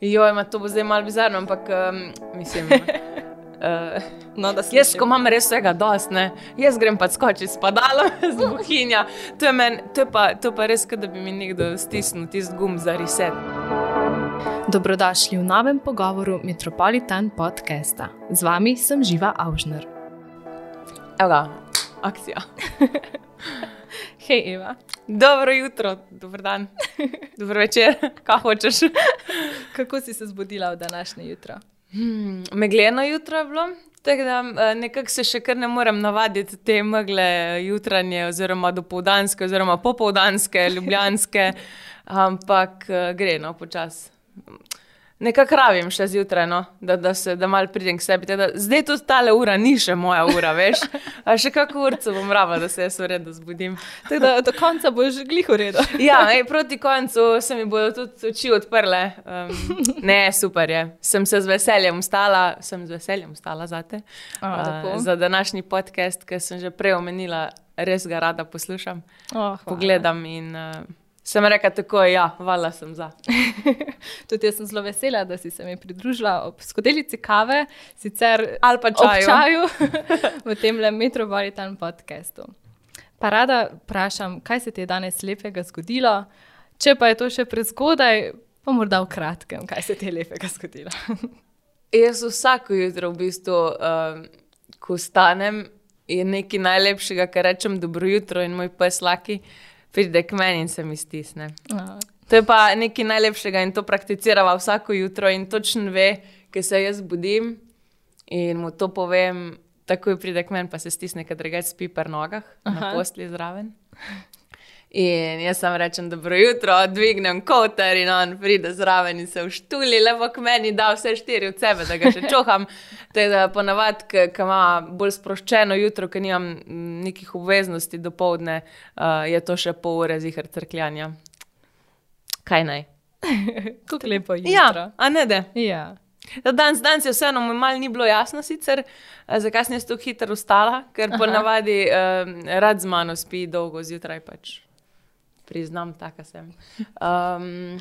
Jo, ima to bo zdaj malo bizarno, ampak um, mislim. Uh, No, da jaz, ko imam res vsega dost, ne, jaz grem pa skočiti s padalom, z bohinja. To je, men, to je, pa, to je pa res, kot da bi mi nekdo stisnil tisti gum za reset. Dobrodošli v novem pogovoru Metropolitan podcasta. Z vami sem Živa Avžner. Evo ga, akcija. Hej, Eva. Dobro jutro, dober dan, dober večer, kaj hočeš. Kako si se zbudila v današnje jutro? Hmm, megleno jutro je bilo, tako da eh, nekako se še kar ne morem navaditi te megle jutranje, oziroma dopoldanske, oziroma popoldanske, ljubljanske, ampak eh, gre no počasi. Nekako rabim še zjutraj, no, da, da, se, da mal pridem k sebi. Teda, zdaj tudi ta ura ni še moja ura, veš. A še kako urco bom rava, da se jaz v redu zbudim. Tako da do konca boš glih v redu. Ja, ej, proti koncu se mi bodo tudi oči odprle. Um, ne, super je. Sem se z veseljem stala, sem z veseljem stala za te. A, lepo. za današnji podcast, ki sem že prej omenila, res ga rada poslušam, Oh, hvala. pogledam in uh, sem rekla tako, ja, vala sem za. Tudi jaz sem zelo vesela, da si se mi pridružila ob skodelici kave, sicer Ali pa čaju. čaju v tem le Metropolitan podkastu. Pa rada vprašam, kaj se ti je danes lepega zgodilo, če pa je to še prezgodaj, pa morda v kratkem, kaj se ti je lepega zgodilo. Jaz vsako jutro, v bistvu, um, ko stanem, je nekaj najlepšega, kar rečem dobro jutro in moj pes Laki pride k meni in se mi stisne. Ah, To je pa nekaj najlepšega in to prakticirava vsako jutro in točno ve, ker se jaz budim in mu to povem, takoj pride k meni, pa se stisne, ker drugače spi pri nogah, Aha. na Aha. posli zraven. In jaz sam rečem, dobro jutro, dvignem koter in on pride zraven in se vštuli, lepo k meni, da vse štiri od sebe, da ga še čoham. Tako da ponavadi, ki ima bolj sproščeno jutro, ki nimam mm, nekih obveznosti do povdne, uh, je to še pol ure zihar crkljanja. Kaj naj? Kako lepo je. Ja, a ne da. ja. Danes, danes je vseeno, mi malo ni bilo jasno, sicer, eh, zakaj sem jaz tako hitro vstala, ker ponavadi um, rad z mano spi dolgo zjutraj, pač priznam, taka sem. Um,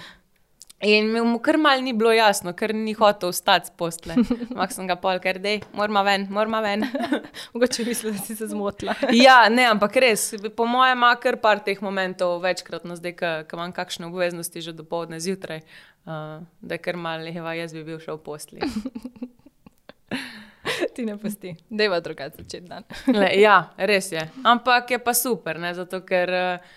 in mu kar mal ni bilo jasno, ker ni hotel vstati z postle. Mak sem ga pol, ker dej, moramo ven, moramo ven. Mogoče mislim, da si se zmotila. ja, ne, ampak res, po mojem, ima kar par teh momentov večkrat, no zdaj, ko imam kakšne obveznosti že do povdne zjutraj, uh, da je kar mal, leva, jaz bi bil še v posli. Ti ne pusti. Deva drugače začeti dan. Le, ja, res je. Ampak je pa super, ne? zato ker uh,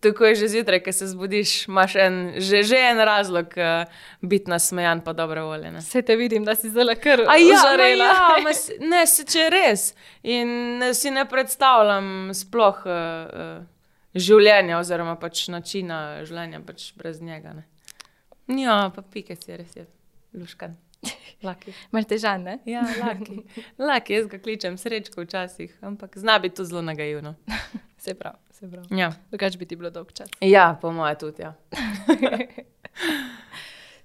tako je že zjutraj, ko se zbudiš, imaš en, že, že en razlog uh, biti nasmejan, pa dobro voljen. Vse te vidim, da si zelo kar A ja, ja ma, s- ne, se če res. In si ne predstavljam sploh uh, uh, življenja, oziroma pač načina življenja pač brez njega. Ne. Ja, pa pike si res je, luškan. Mal težan, ne? Ja, laki. laki, jaz ga kličem srečko včasih, ampak zna biti tudi zelo nagajivno. Se pravi, se pravi. Ja. Drugač bi ti bilo dolg čas. ja, po mojem tudi. Ja.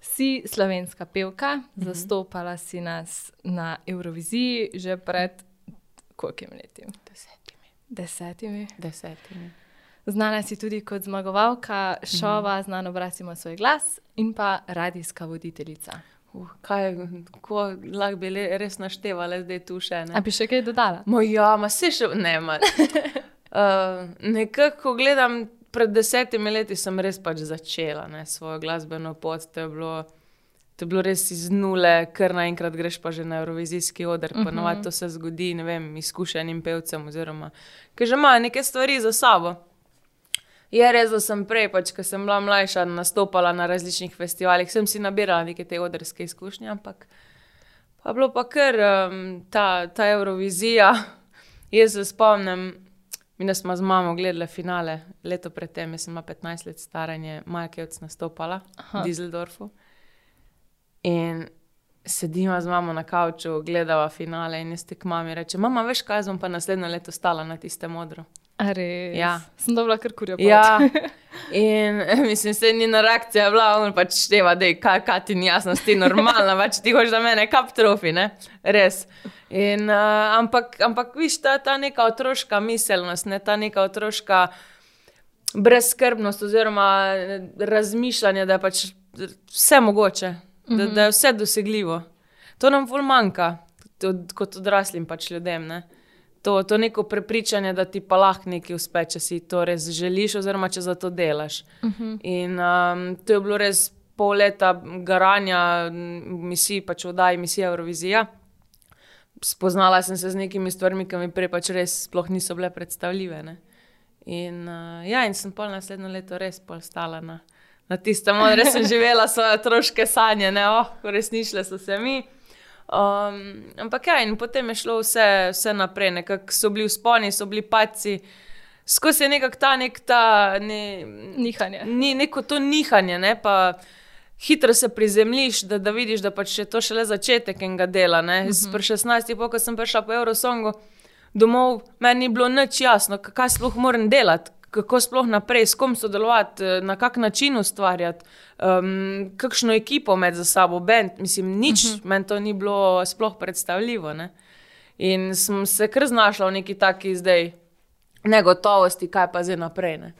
Si slovenska pevka, Mhm. zastopala si nas na Euroviziji že pred kolikimi leti? Desetimi. Desetimi. Desetimi. Znana si tudi kot zmagovalka šova Mhm. Znano obratimo svoj glas in pa radijska voditeljica. Uh, kaj, ko lahko bi le- res naštevali, zdaj tu še ne. A bi še kaj dodala? Moja, ma se še ne, ma. Uh, nekako, ko gledam, pred desetimi leti sem res pač začela ne, svojo glasbeno pot. To je bilo, to je bilo res iz nule, kar naenkrat greš pa že na Eurovizijski oder. Uh -huh. Ponovadi to se zgodi, vem, izkušenim pevcem, oziroma ki že imajo neke stvari za sabo. Je res, da sem prej, pač, ko sem bila mlajša, nastopala na različnih festivalih, sem si nabirala neke te odrske izkušnje, ampak pa bilo pa kar um, ta, ta Eurovizija. Jaz se spomnim, mi da smo z mamo gledali finale leto predtem, jaz sem imela 15 let staranje, Majkevc nastopala Aha. v Düsseldorfu. In sedimo z mamo na kavču, gledava finale in jaz tek mami reče: Mama, veš kaj, jaz bom pa naslednjo leto stala na tistem modru. Res? Ja. Sem dobila kar kurjo. pot. Ja, in mislim, se njena reakcija je bila, on pač števa, da je kaj, kaj ti ni jasno, ti normalna, pač ti hočeš za mene kap trofi, ne? Res. In, uh, ampak, ampak viš, ta, ta neka otroška miselnost, ne? ta neka otroška brezskrbnost oziroma eh, razmišljanje, da je pač vse mogoče, da, da je vse dosegljivo. To nam ful manjka, kot odraslim pač ljudem. Ne? To, to neko prepričanje, da ti pa lahko nekaj uspe, če si to res želiš, oziroma če za to delaš. Uh -huh. In um, to je bilo res pol leta garanja, misij, pač vdaji misija Eurovizija. Spoznala sem se z nekimi stvarmi, ki mi prej pač res sploh niso bile predstavljive. Ne? In, uh, ja, in sem pol naslednjo leto res pol stala na, na tistem, res sem živela svoje otroške sanje, ne, oh, resničile so se mi. Um, ampak ja, in potem je šlo vse, vse naprej, nekako so bili vzponi, so bili paci. Skozi je nekako ta nek ta ne, nihanje. Ni neko to nihanje, ne, pa hitro se prizemljiš, da, da vidiš, da pač je to šele začetek enega dela. Uh -huh. Pri 16, po, ko sem prišla po Eurosongu domov, meni ni bilo nič jasno, kaj sploh moram delati, kako sploh naprej, s kom sodelovati, na kak način ustvarjati, um, kakšno ekipo med sabo, bend, mislim, nič, uh -huh. meni to ni bilo sploh predstavljivo. Ne? In sem se kar znašla v neki taki zdaj negotovosti, kaj pa zdaj naprej. Ne?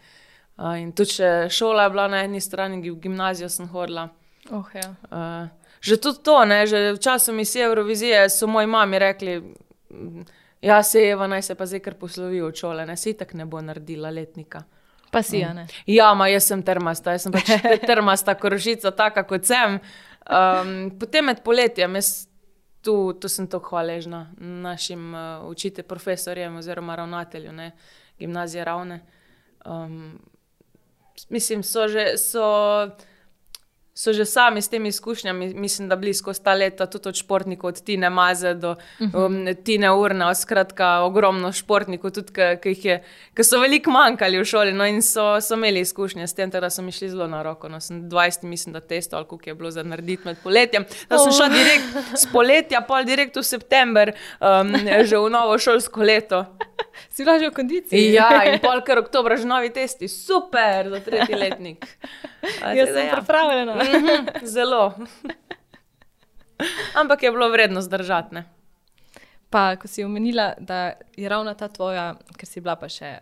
Uh, in tudi šola je bila na eni strani, v gimnazijo sem hodila. Oh, ja. uh, že tudi to, ne? že v času misije Eurovizije so moji mami rekli. Ja, se je, naj se pa zdaj kar poslovi od šole, ne si tako ne bo naredila letnika. Pa si, ja, ne. Ja, ma jaz sem termasta, jaz sem pač termasta, korožica, taka kot sem. Um, potem med poletjem, jaz tu, tu sem tako hvaležna našim uh, učiteljem, profesorjem oziroma ravnatelju, ne, gimnazije ravne. Um, mislim, so že. So, so že sami s temi izkušnjami, mislim, da bili skozi ta leta, tudi od športnikov, od Tine Maze do um, Tine Urna, skratka, ogromno športnikov, tudi ki so veliko manjkali v šoli no, in so, so imeli izkušnje s tem, da so mi šli zelo na roko. No, sem 20, mislim, da testo, ali kako je bilo za narediti med poletjem. Da sem šla direkt z poletja, pol direkt v september, um, že v novo šolsko leto. Si bila že v kondiciji? Ja, in pol kar oktober, že novi testi, super za tretji letnik. Jaz sem ja. pripravljena. Mhm, zelo. Ampak je bilo vredno zdržati. Ne? Pa, ko si omenila, da je ravno ta tvoja, ker si bila pa še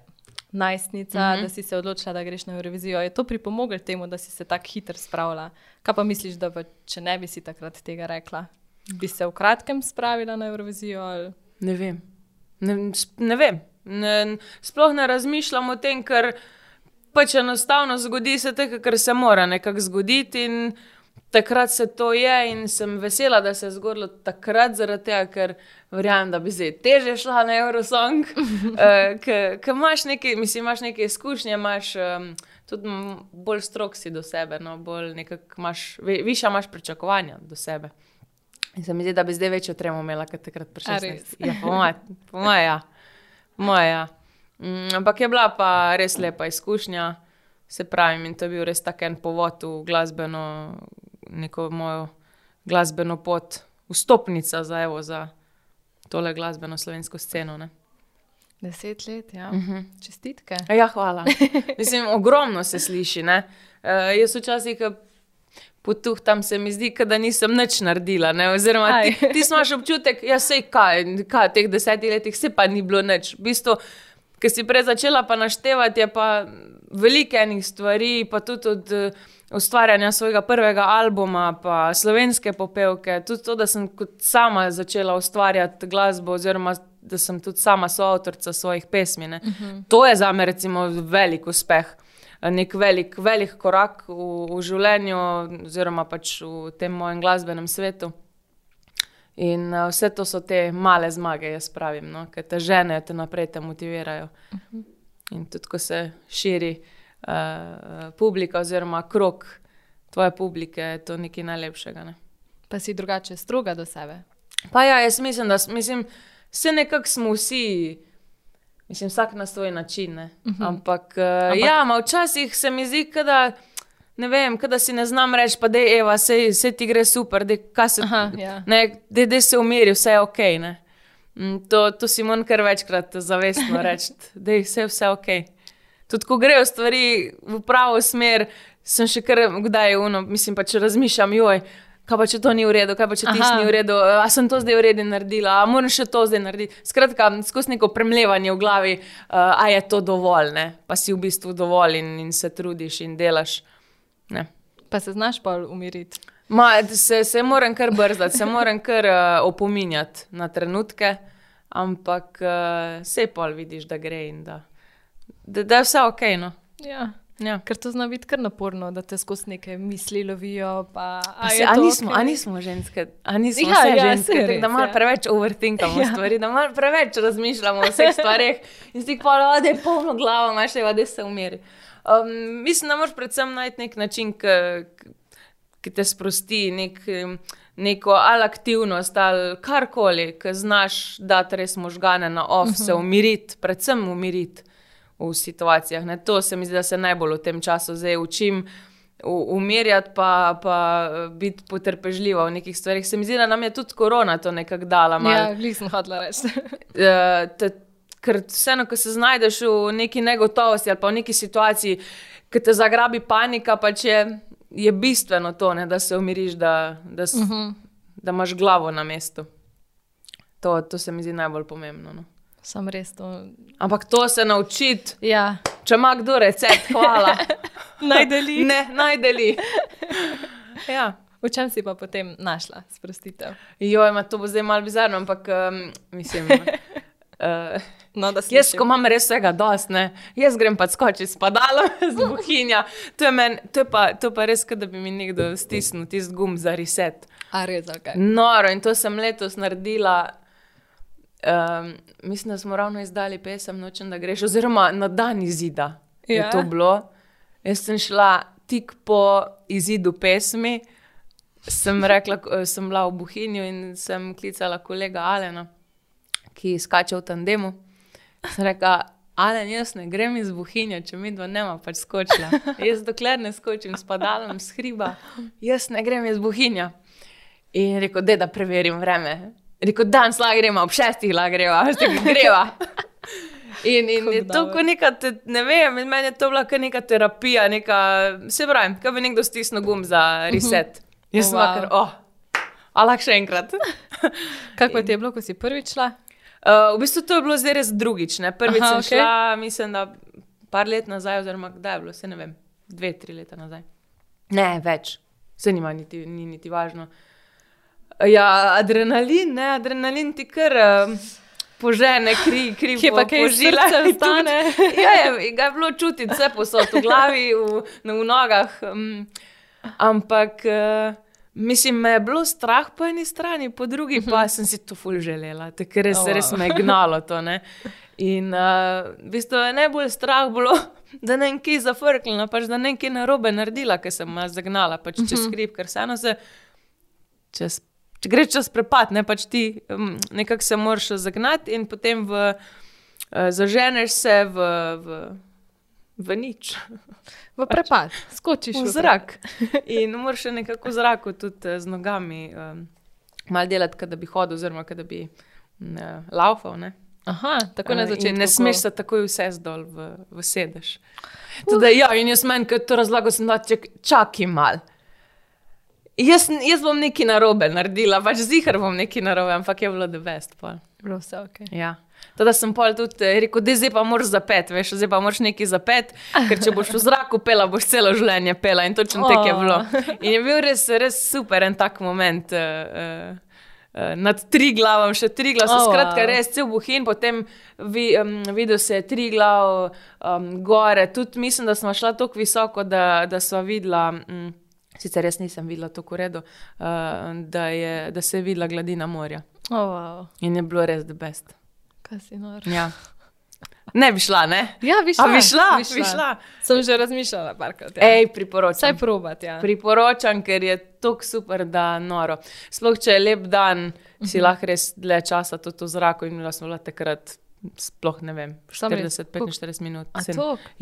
najstnica, mm -hmm. da si se odločila, da greš na Eurovizijo, je to pripomoglo k temu, da si se tako hitro spravila. Kaj pa misliš, da pa, če ne bi si takrat tega rekla, bi se v kratkem spravila na Eurovizijo? Ali? Ne vem. Ne, ne vem. Ne, sploh ne razmišljam o tem, ker pač enostavno zgodi se to, kar se mora nekako zgoditi. Takrat se to je in sem vesela, da se je zgodilo takrat, zaradi tega, ker verjamem, da bi zdaj teže šla na Eurosong. uh, ker imaš nekaj, mislim, imaš nekaj izkušnje, imaš um, tudi bolj strok si do sebe, no, bolj nekako imaš, više imaš pričakovanja do sebe. In se mi zdi, da bi zdaj večjo tremo imela, kot takrat prišla. Ja, po mojem, ja. Moja. Mm, ampak je bila pa res lepa izkušnja, se pravi, in to je bil res tak en povod v glasbeno, neko mojo glasbeno pot, vstopnica za, evo, za tole glasbeno slovensko sceno. Ne. Deset let, ja. Uh mhm. -huh. Čestitke. Ja, hvala. Mislim, ogromno se sliši. Uh, jaz včasih potuh tam se mi zdi, da nisem nič naredila. Ne? Oziroma, ti, ti imaš občutek, da ja, se kaj, kaj v teh desetih letih, se pa ni bilo nič. V bistvu, Ker si prej začela pa naštevati, je pa veliko enih stvari, pa tudi od uh, ustvarjanja svojega prvega albuma, pa slovenske popevke, tudi to, da sem sama začela ustvarjati glasbo, oziroma da sem tudi sama soavtorica svojih pesmi. Uh mhm. -huh. To je za me recimo velik uspeh nek velik, velik korak v, v življenju, oziroma pač v tem mojem glasbenem svetu. In uh, vse to so te male zmage, jaz pravim, no? ki te ženejo, te naprej, te motivirajo. Uh mhm. -huh. In tudi, ko se širi uh, publika, oziroma krok tvoje publike, je to nekaj najlepšega. Ne? Pa si drugače stroga do sebe. Pa ja, jaz mislim, da mislim, se nekako smo vsi. Mislim, vsak na svoj način. Uh mhm. -huh. Ampak, uh, Ampak... Ja, včasih se mi zdi, da ne vem, da si ne znam reči, da je Eva, vse ti gre super, da se, ja. se umiri, vse je ok. Ne? Mm, to, to si moram kar večkrat zavestno reči, da je vse, vse ok. Tudi ko grejo stvari v pravo smer, sem še kar kdaj uno, mislim pa če razmišljam, joj kaj pa če to ni v redu, kaj pa če ti ni v redu, a sem to zdaj v redu naredila, a moram še to zdaj narediti. Skratka, skozi neko premljevanje v glavi, uh, a je to dovolj, ne? pa si v bistvu dovolj in, in se trudiš in delaš. Ne. Pa se znaš pa umiriti. Ma, se, se moram kar brzdati, se moram kar uh, opominjati na trenutke, ampak uh, se pol vidiš, da gre in da, da, da je vse ok. No. Ja. Ja. Ker to zna biti kar naporno, da te skozi neke misli lovijo. Pa, Pa a se, je a, nismo, okej? a nismo ženske, a nismo Ja, vse ja, ženske, res, da malo ja. preveč overthinkamo Ja. stvari, da malo preveč razmišljamo o vseh stvareh in si pa da je polno glavo, imaš še da se umiri. Um, mislim, da moraš predvsem najti nek način, ki- te sprosti, nek, neko ali aktivnost ali karkoli, ki znaš dati res možgane na off, uh -huh. se umiriti, predvsem umiriti v situacijah. Ne? To se mi zdi, da se najbolj v tem času zdaj učim. Umirjati, pa, pa eh, biti potrpežljiva v nekih stvarih. Se mi zdi, da nam je tudi korona to nekako dala. malo. Ja, glih sem hodila reči. Ker vseeno, ko se znajdeš v neki negotovosti ali pa v neki situaciji, ki te zagrabi panika, pač je, je bistveno to, ne, da se umiriš, da, da, s, uh -huh. da imaš glavo na mestu. To, to se mi zdi najbolj pomembno. No. Sam res to. Ampak to se naučiti, Ja, če ima kdo recept, hvala. naj deli. ne, najdeli. Ja. V čem si pa potem našla sprostitev? Joj, ma to bo zdaj malo bizarno, ampak um, mislim. Uh, No, Jaz, ko imam res vsega dost, ne, jaz grem pa skočiti s padalom, z bohinja. To je, men, to je, pa, to je pa res, da bi mi nekdo stisnil tisti gum za reset. A res, ok. Noro in to sem letos naredila. Um, mislim, da smo ravno izdali pesem Nočem, da greš, oziroma na dan izida. Ja. Je to bilo. Jaz sem šla tik po izidu pesmi, sem rekla, sem bila v Buhinju in sem klicala kolega Alena, ki skače v tandemu. Sem rekla, Alen, jaz ne grem iz Buhinja, če mi dva nema pač skočila. Jaz dokler ne skočim s padalom, s hriba, jaz ne grem iz Buhinja. In je rekel, da preverim vreme. Je Rekel, danes lahko gremo, ob šestih lahko greva, ki greva. In, in je Kako to dobro. kot neka, te, ne vem, meni je to bila kar neka terapija, neka, se pravi, kot bi nekdo stisnil gum za reset. Jaz sem Wow. wow. kar, oh, a lahko še enkrat. Kako ti je bilo, ko si prvič šla? Uh, v bistvu to je bilo zdaj res drugič. Ne? Prvič Aha, sem okej. šla, mislim, da par let nazaj, oziroma kdaj je bilo, se ne vem, dve, tri leta nazaj. Ne, več, se nima niti, ni niti važno. Ja, adrenalin, ne, adrenalin ti kar uh, požene, kri, kri Kje pa kaj požila. srce ostane? ja, je, ga je bilo čutiti vse posod, v glavi, v, v nogah. Um, ampak. Uh, Mislim, me je bilo strah po eni strani, po drugi pa sem si to ful želela, ker res, Oh, wow. res me je gnalo to. Ne? In uh, v bistvu je najbolj strah bilo, da ne vem, kaj zafrknila, pač, da ne vem, kaj narobe naredila, ker sem me zagnala pač čez skrip, ker vseeno se, čez, če greš čez prepad, ne pač ti um, nekako se moraš zagnati in potem v, uh, zaženeš se v, v, v nič. V prepad, skočiš V zrak. In moraš nekako v zraku tudi eh, z nogami um, malo delati, kot da bi hodil, oziroma kot da bi ne, laufal. Ne? Aha, tako na začetku. Ne smeš se takoj vse zdol v, v sedež. Tudi, ja, in jaz meni, ker to razlago sem da, čak, čakaj mal. Jaz, jaz bom nekaj narobe naredila, pač zihar bom nekaj narobe, ampak je bilo the best. Pol. Bilo vse ok. Ja. Teda sem pol tudi eh, rekel, da zdaj pa moraš zapet, veš, zdaj pa moraš nekaj zapet, ker če boš v zraku pela, boš celo življenje pela in točno tako je Oh. bilo. In je bil res, res super en tak moment. Uh, uh, Nad tri glavom, še tri glav, Oh, oh, skratka, res cel buhin, potem vi, um, videl se tri glav um, gore. Tudi mislim, da smo šla tako visoko, da, da smo videla, um, sicer jaz nisem videla tako v redu, uh, da, je, da se je videla gladina morja. Oh, wow. In je bilo res the best. Kaj si nor? Ja. Ne bi šla, ne? Ja, bi A šla. bi šla, bi bi šla. Sem že razmišljala parkrat. Ja. Ej, priporočam. Vsaj probat, ja. Priporočam, ker je tako super, da noro. Sploh če je lep dan, si lahko res dlje časa tudi v zraku in bila smo bila takrat, sploh ne vem, Samo res, 40-45 minut.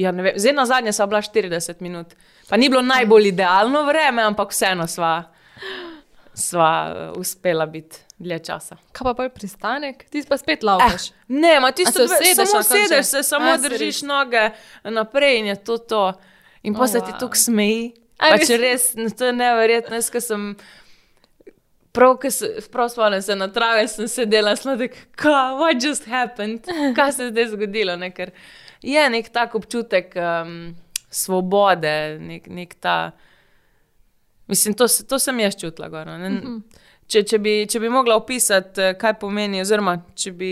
Ja, ne vem. Zdaj na zadnje sem bila 40 minut. Pa ni bilo najbolj idealno vreme, ampak vseeno sva, sva uh, uspela biti dlje časa. Kaj pa pol pristanek? Ti pa spet laufaš. Ne, ma ti se se usedeš samo sedeš, se samo A, držiš res? noge naprej in je to to. In pa Oh, se ti wow. tukaj smeji. A, Pač res? no, to je neverjetno. Jaz, ko sem prav, ko se, spomnim se na travi, sem sedela sladek, kaj, what just happened, kaj se je zdaj zgodilo. Ne? Ker je nek tak občutek um, svobode, nek, nek ta. Mislim, to, to sem jaz čutila. Gor, no, ne. Če, če, bi, če bi mogla opisati, eh, kaj pomeni, oziroma če bi,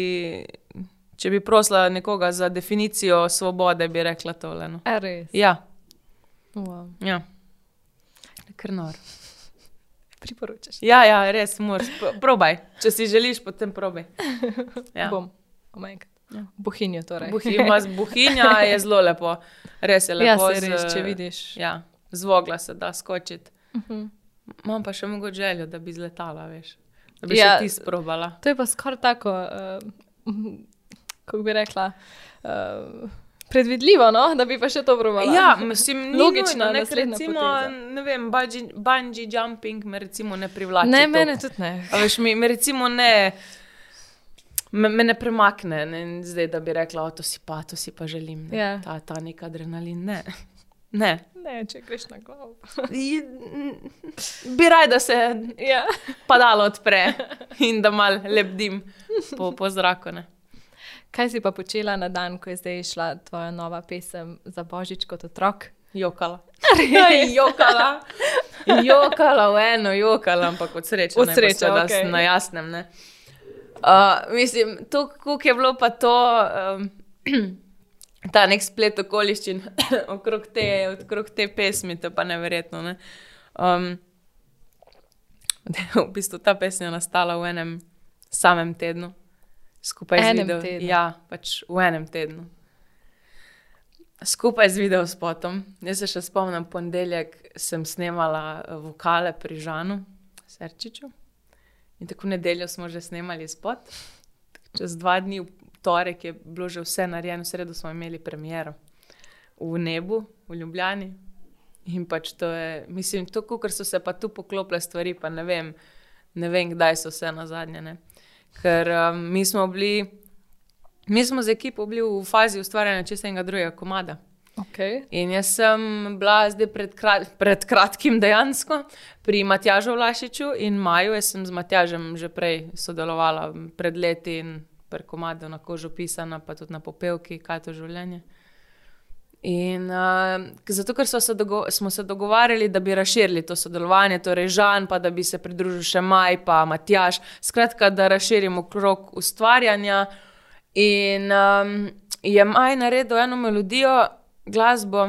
če bi prosila nekoga za definicijo svobode, bi rekla tole. No. A res. Ja, Wow. ja. Ker nor. Priporočaš. Ja, ja, res, moraš. Pro- Probaj. Če si želiš, potem probaj. Ja. Bom. Omenkrat. Ja. Bohinjo torej. Buhinja, buhinja je zelo lepo, res je ja, lepo. se res, z- če vidiš. Ja, z vogla se da skočiti. Mhm. Imam pa še mogoče željo, da bi zletala, veš. Da bi Ja. še ti sprobala. To je pa skoraj tako, uh, kako bi rekla, uh, predvidljivo, no? da bi pa še to probala. Ja, mislim, ni Logična nujno, ne, ker naslednja recimo, poteza. ne vem, bungee, bungee jumping me recimo ne privlači. Ne, toliko. mene tudi ne. A veš, mi, me recimo ne, me, me ne premakne, ne, zdaj da bi rekla, o, to si pa, to si pa želim. Ne. Ja. Ta, ta nek adrenalin, ne. Ne. Ne, če greš na glavo. Bi raj, da se ja. padalo odpre in da mal lebdim po, po zraku. Ne. Kaj si pa počela na dan, ko je zdaj šla tvoja nova pesem za Božič kot otrok? Jokala. jokala. Jokala v eno, jokala, ampak od sreče. Od sreče, seveda okej. sem Na jasnem. Ne. Uh, mislim, to, kako je bilo pa to, um, ta nek splet okoliščin okrog te, okrog te pesmi, to pa neverjetno. Ne. Um, v bistvu ta pesem je nastala v enem samem tednu, skupaj z Enem video. tednu? Ja, pač v enem tednu. Skupaj z videospotom. Jaz se še spomnim, ponedeljek sem snemala eh, vokale pri Žanu, Serčiču. In tako nedeljo smo že snemali spot. Čez dva dni, v torek je bilo že vse narejeno, v sredo smo imeli premiero v nebu, v Ljubljani. In pač to je, mislim, to, ker so se pa tu poklopile stvari, pa ne vem, ne vem kdaj so vse na zadnje. Ne. Ker um, mi smo bili, mi smo z ekipo bili v fazi ustvarjanja čistega drugega komada. Okay. In jaz sem bila zdaj pred, krat, pred kratkim dejansko pri Matjažu Vlašiču in Maju. Jaz sem z Matjažem že prej sodelovala pred leti in pri komadu na kožu pisana, pa tudi na popevki, kaj to življenje. In uh, zato, ker so se smo se dogovarjali, da bi razširili to sodelovanje, torej Žan, pa da bi se pridružil še Maj, pa Matjaš, skratka, da razširimo krok ustvarjanja. In um, je Maj naredil eno melodijo, glasbo,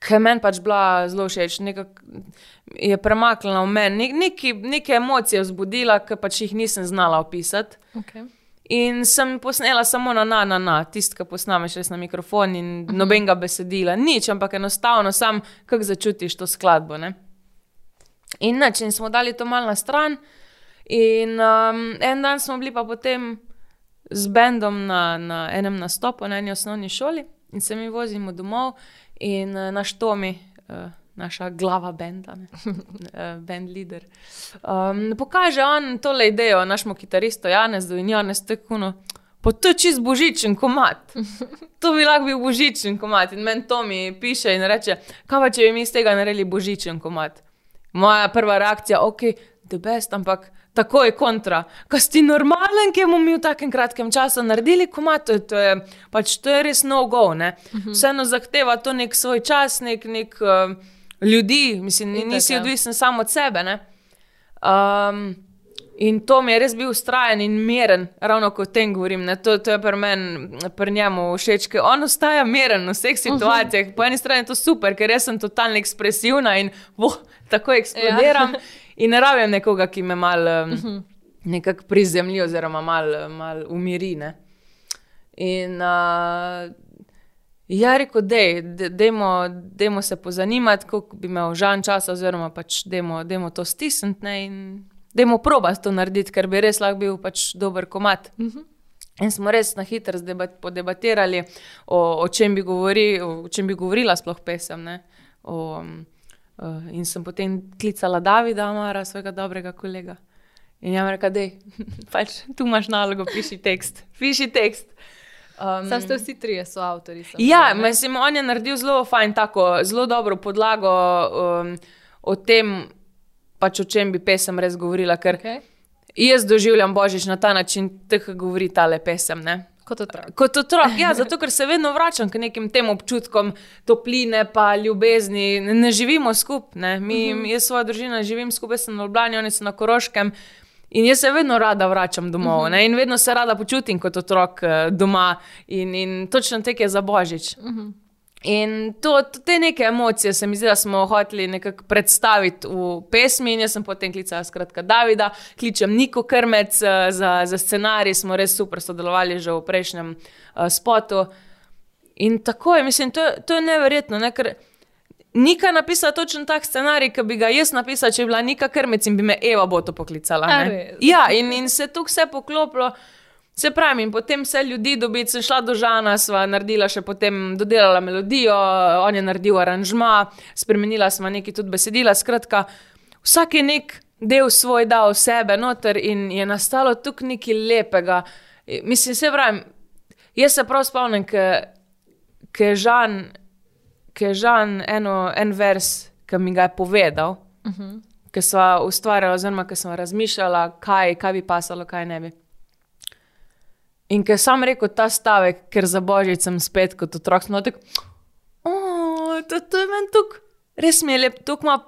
ki je meni pač bila zelo všeč, nekako je premaknila v meni, Nek, neki, neke emocije vzbudila, ki pač jih nisem znala opisati. Okay. In sem posnela samo na na, na, na tisti, ki posnameš res na mikrofon in nobenega besedila, nič, ampak enostavno sam, kako začutiš to skladbo. Ne? In nič, in smo dali to malo na stran. In um, en dan smo bili pa potem z bendom na, na enem nastopu na eni osnovni šoli in se mi vozimo domov in uh, naš Tomi. Uh, Naša glava benda, ne, band leader. Um, pokaže on tole idejo našemu kitaristu Janezu in Janez tekuno. Pa to je čist božičen komat. To bi lahko bil božičen komat. In meni to mi piše in reče, kaj pa če bi mi iz tega naredili božičen komat. Moja prva reakcija, ok, the best, ampak tako je kontra. Kaj si normalen, ki bomo mi v takem kratkem času naredili komat, to je, to je, pač to je res no go. Ne? Vseeno zahteva to nek svoj čas, nek, nek uh, ljudi, mislim, Itak, nisi ja. odvisen samo od sebe. ne. Um, in to mi je res bil ustrajen in miren, ravno kot o tem govorim. Ne? To, to je pri meni, pri njemu všeč, ker on ostaja miren v vseh situacijah. Po eni strani je to super, ker jaz sem totalno ekspresivna in boh, tako eksplodiram. Ja. In ne rabim nekoga, ki me malo um, nekako prizemlji oziroma malo mal umiri. Ne? In uh, ja, rekel, dej, de- dejmo, dejmo se pozanimati, koliko bi imel žan časa, oziroma pač dejmo, dejmo to stisniti ne, in dejmo probati to narediti, ker bi res lahko bil pač dober komat. In smo res na hitro podebatirali, o, o, čem bi govori, o čem bi govorila sploh pesem. Ne? O, um, uh, in sem potem klicala Davida Amara, svojega dobrega kolega. In jam rekel, da pač, tu imaš nalogo, piši tekst. Piši tekst. Um, Sam ste vsi trije soavtori. sem Ja, mislim, on je naredil zelo fajn, tako, zelo dobro podlago um, o tem, pač o čem bi pesem res govorila. Ker Okay. jaz doživljam božič na ta način, tako govori tale pesem. Ne? Kot otrok. Kot otrok, ja, zato ker se vedno vračam k nekim tem občutkom topline, pa ljubezni. Ne, ne živimo skupaj, mi, uh -huh. jaz svojo družino živim skupaj, sem na Ljubljani, oni so na Koroškem. In jaz se vedno rada vračam domov uh -huh. in vedno se rada počutim kot otrok uh, doma, in, in točno tek je za božič. Uh -huh. In to, te neke emocije se mi zdi, da smo hoteli nekako predstaviti v pesmi. In jaz sem potem klicala skratka Davida, kličem Niko Krmec uh, za, za scenarij, smo res super sodelovali že v prejšnjem uh, spotu. In tako je, mislim, to, to je neverjetno. Ne? Ker Nika napisala točno tak scenarij, ki bi ga jaz napisala, če bi bila Nika Krmec in bi me Eva bo to poklicala. Ja, in, in se tu vse poklopilo. Se pravi, in potem vse ljudi dobiti, sem šla do Žana, sva naredila še potem, dodelala melodijo, on je naredil aranžma, spremenila sva nekaj tudi besedila. Skratka, vsak je nek del svoj dal sebe noter in je nastalo tukaj nekaj lepega. Mislim, se pravi, jaz se prav spomnim, ker je Žan ki je Žan eno, en vers, ki mi ga je povedal, uh -huh. ki smo ustvarjali, oziroma ki smo razmišljali, kaj, kaj bi pasalo, kaj ne bi. In ker sem rekel ta stavek, ker za božič sem spet kot otrok, smo tako, to, to je meni tukaj, res mi je lep, tukaj ima.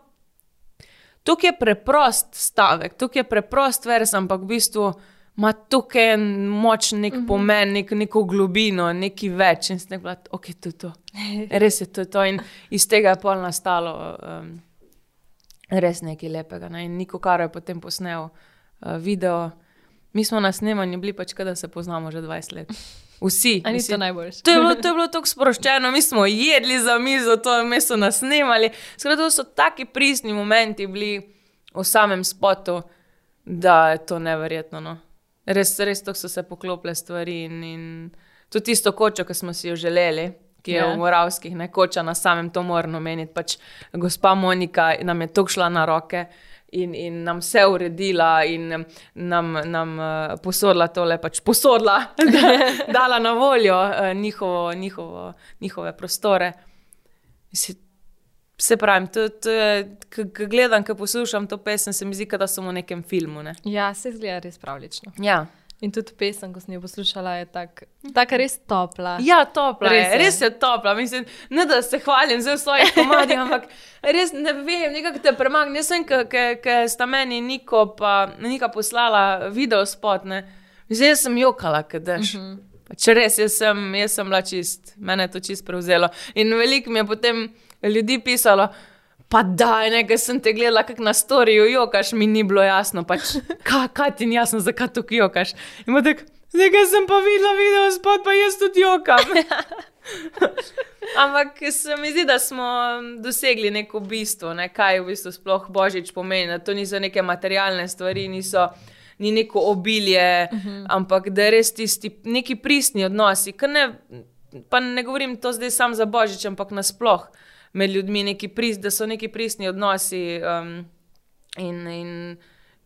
Tukaj je preprost stavek, tukaj je preprost vers, ampak v bistvu ima tukaj en močen nek mhm. -huh. pomen, nek, neko globino, nekaj več. In ste rekli, ok, to je to. Res je to, to. In iz tega je pol nastalo um, res nekaj lepega. Ne? In Niko Karo je potem posnel uh, video. Mi smo na snemanju bili pač, da se poznamo že 20 let. Vsi. Ali so najboljši? To je bilo, bilo tako sproščeno, mi smo jedli za mizo, to je mesto nas snemali. Skratka, to so taki pristni momenti bili v samem spotu, da je to neverjetno. No? Res, res so se poklopile stvari. In, in tudi tisto kočo, ki smo si jo želeli, ki je ja. v Moravskih, ne koča na samem to moramo meniti. Pač gospa Monika nam je to šla na roke. In, in nam vse uredila, in nam, nam uh, posodila tole, pač posodila, da dala na voljo uh, njihovo, njihovo, njihove prostore. Mislim, Se pravi, ko gledam, ko poslušam to pesem, se mi zdi, da sem v nekem filmu. Ne? Ja, se zgleda res pravlično. Ja. In tudi pesem, ko sem jo poslušala, je tako tak res topla. Ja, topla res je. Res je topla. Mislim, ne da se hvalim za svoje komadi, ampak res ne vem, nekako te premagne. Jaz sem, ker sta meni Niko, pa Nika poslala video spot. Zdaj sem jokala, kdaj. Uh -huh. Če res, jaz sem, jaz sem bila čist, mene je to čist prevzelo. In veliko mi je potem ljudi pisalo. Pa da, nekaj sem te gledala, kako na storju jokaš, mi ni bilo jasno, pač, kaj, kaj ti ni jasno, zakaj tu jokaš. Zdaj sem pa videla video spod, pa jaz tudi jokam. Ampak se mi zdi, da smo dosegli neko bistvo, ne? kaj v bistvu sploh božič pomeni. Da to niso neke materialne stvari, niso, ni neko obilje, uh mhm. -huh. ampak da res tisti neki pristni odnosi. Ne, pa ne govorim to zdaj samo za božič, ampak nasplošno med ljudmi, pris, da so neki pristni odnosi um, in, in,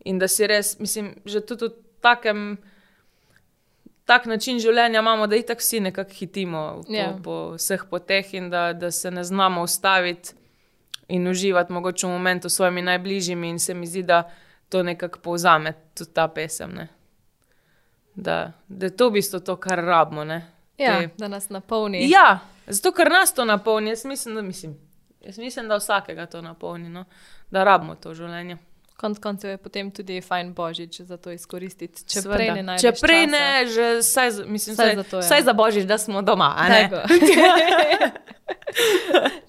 in da si res, mislim, že tudi v takem. Tak način življenja imamo, da jih tako vsi nekako hitimo po, yeah. Ja. po vseh poteh, in da, da se ne znamo ustaviti in uživati mogoče v momentu s svojimi najbližjimi. In se mi zdi, da to nekako povzame tudi ta pesem. Da, da je to v bistvu to, kar rabimo. Ja, Te... da nas napolni. Ja, zato ker nas to napolni. Jaz mislim, da, mislim, jaz mislim, da vsakega to napolni, no? da rabimo to življenje. Konec koncev je potem tudi fajn božič za to izkoristiti. Če Sveda. prej ne, če prej ne že saj, mislim, saj, saj, to, ja. saj za božič, da smo doma.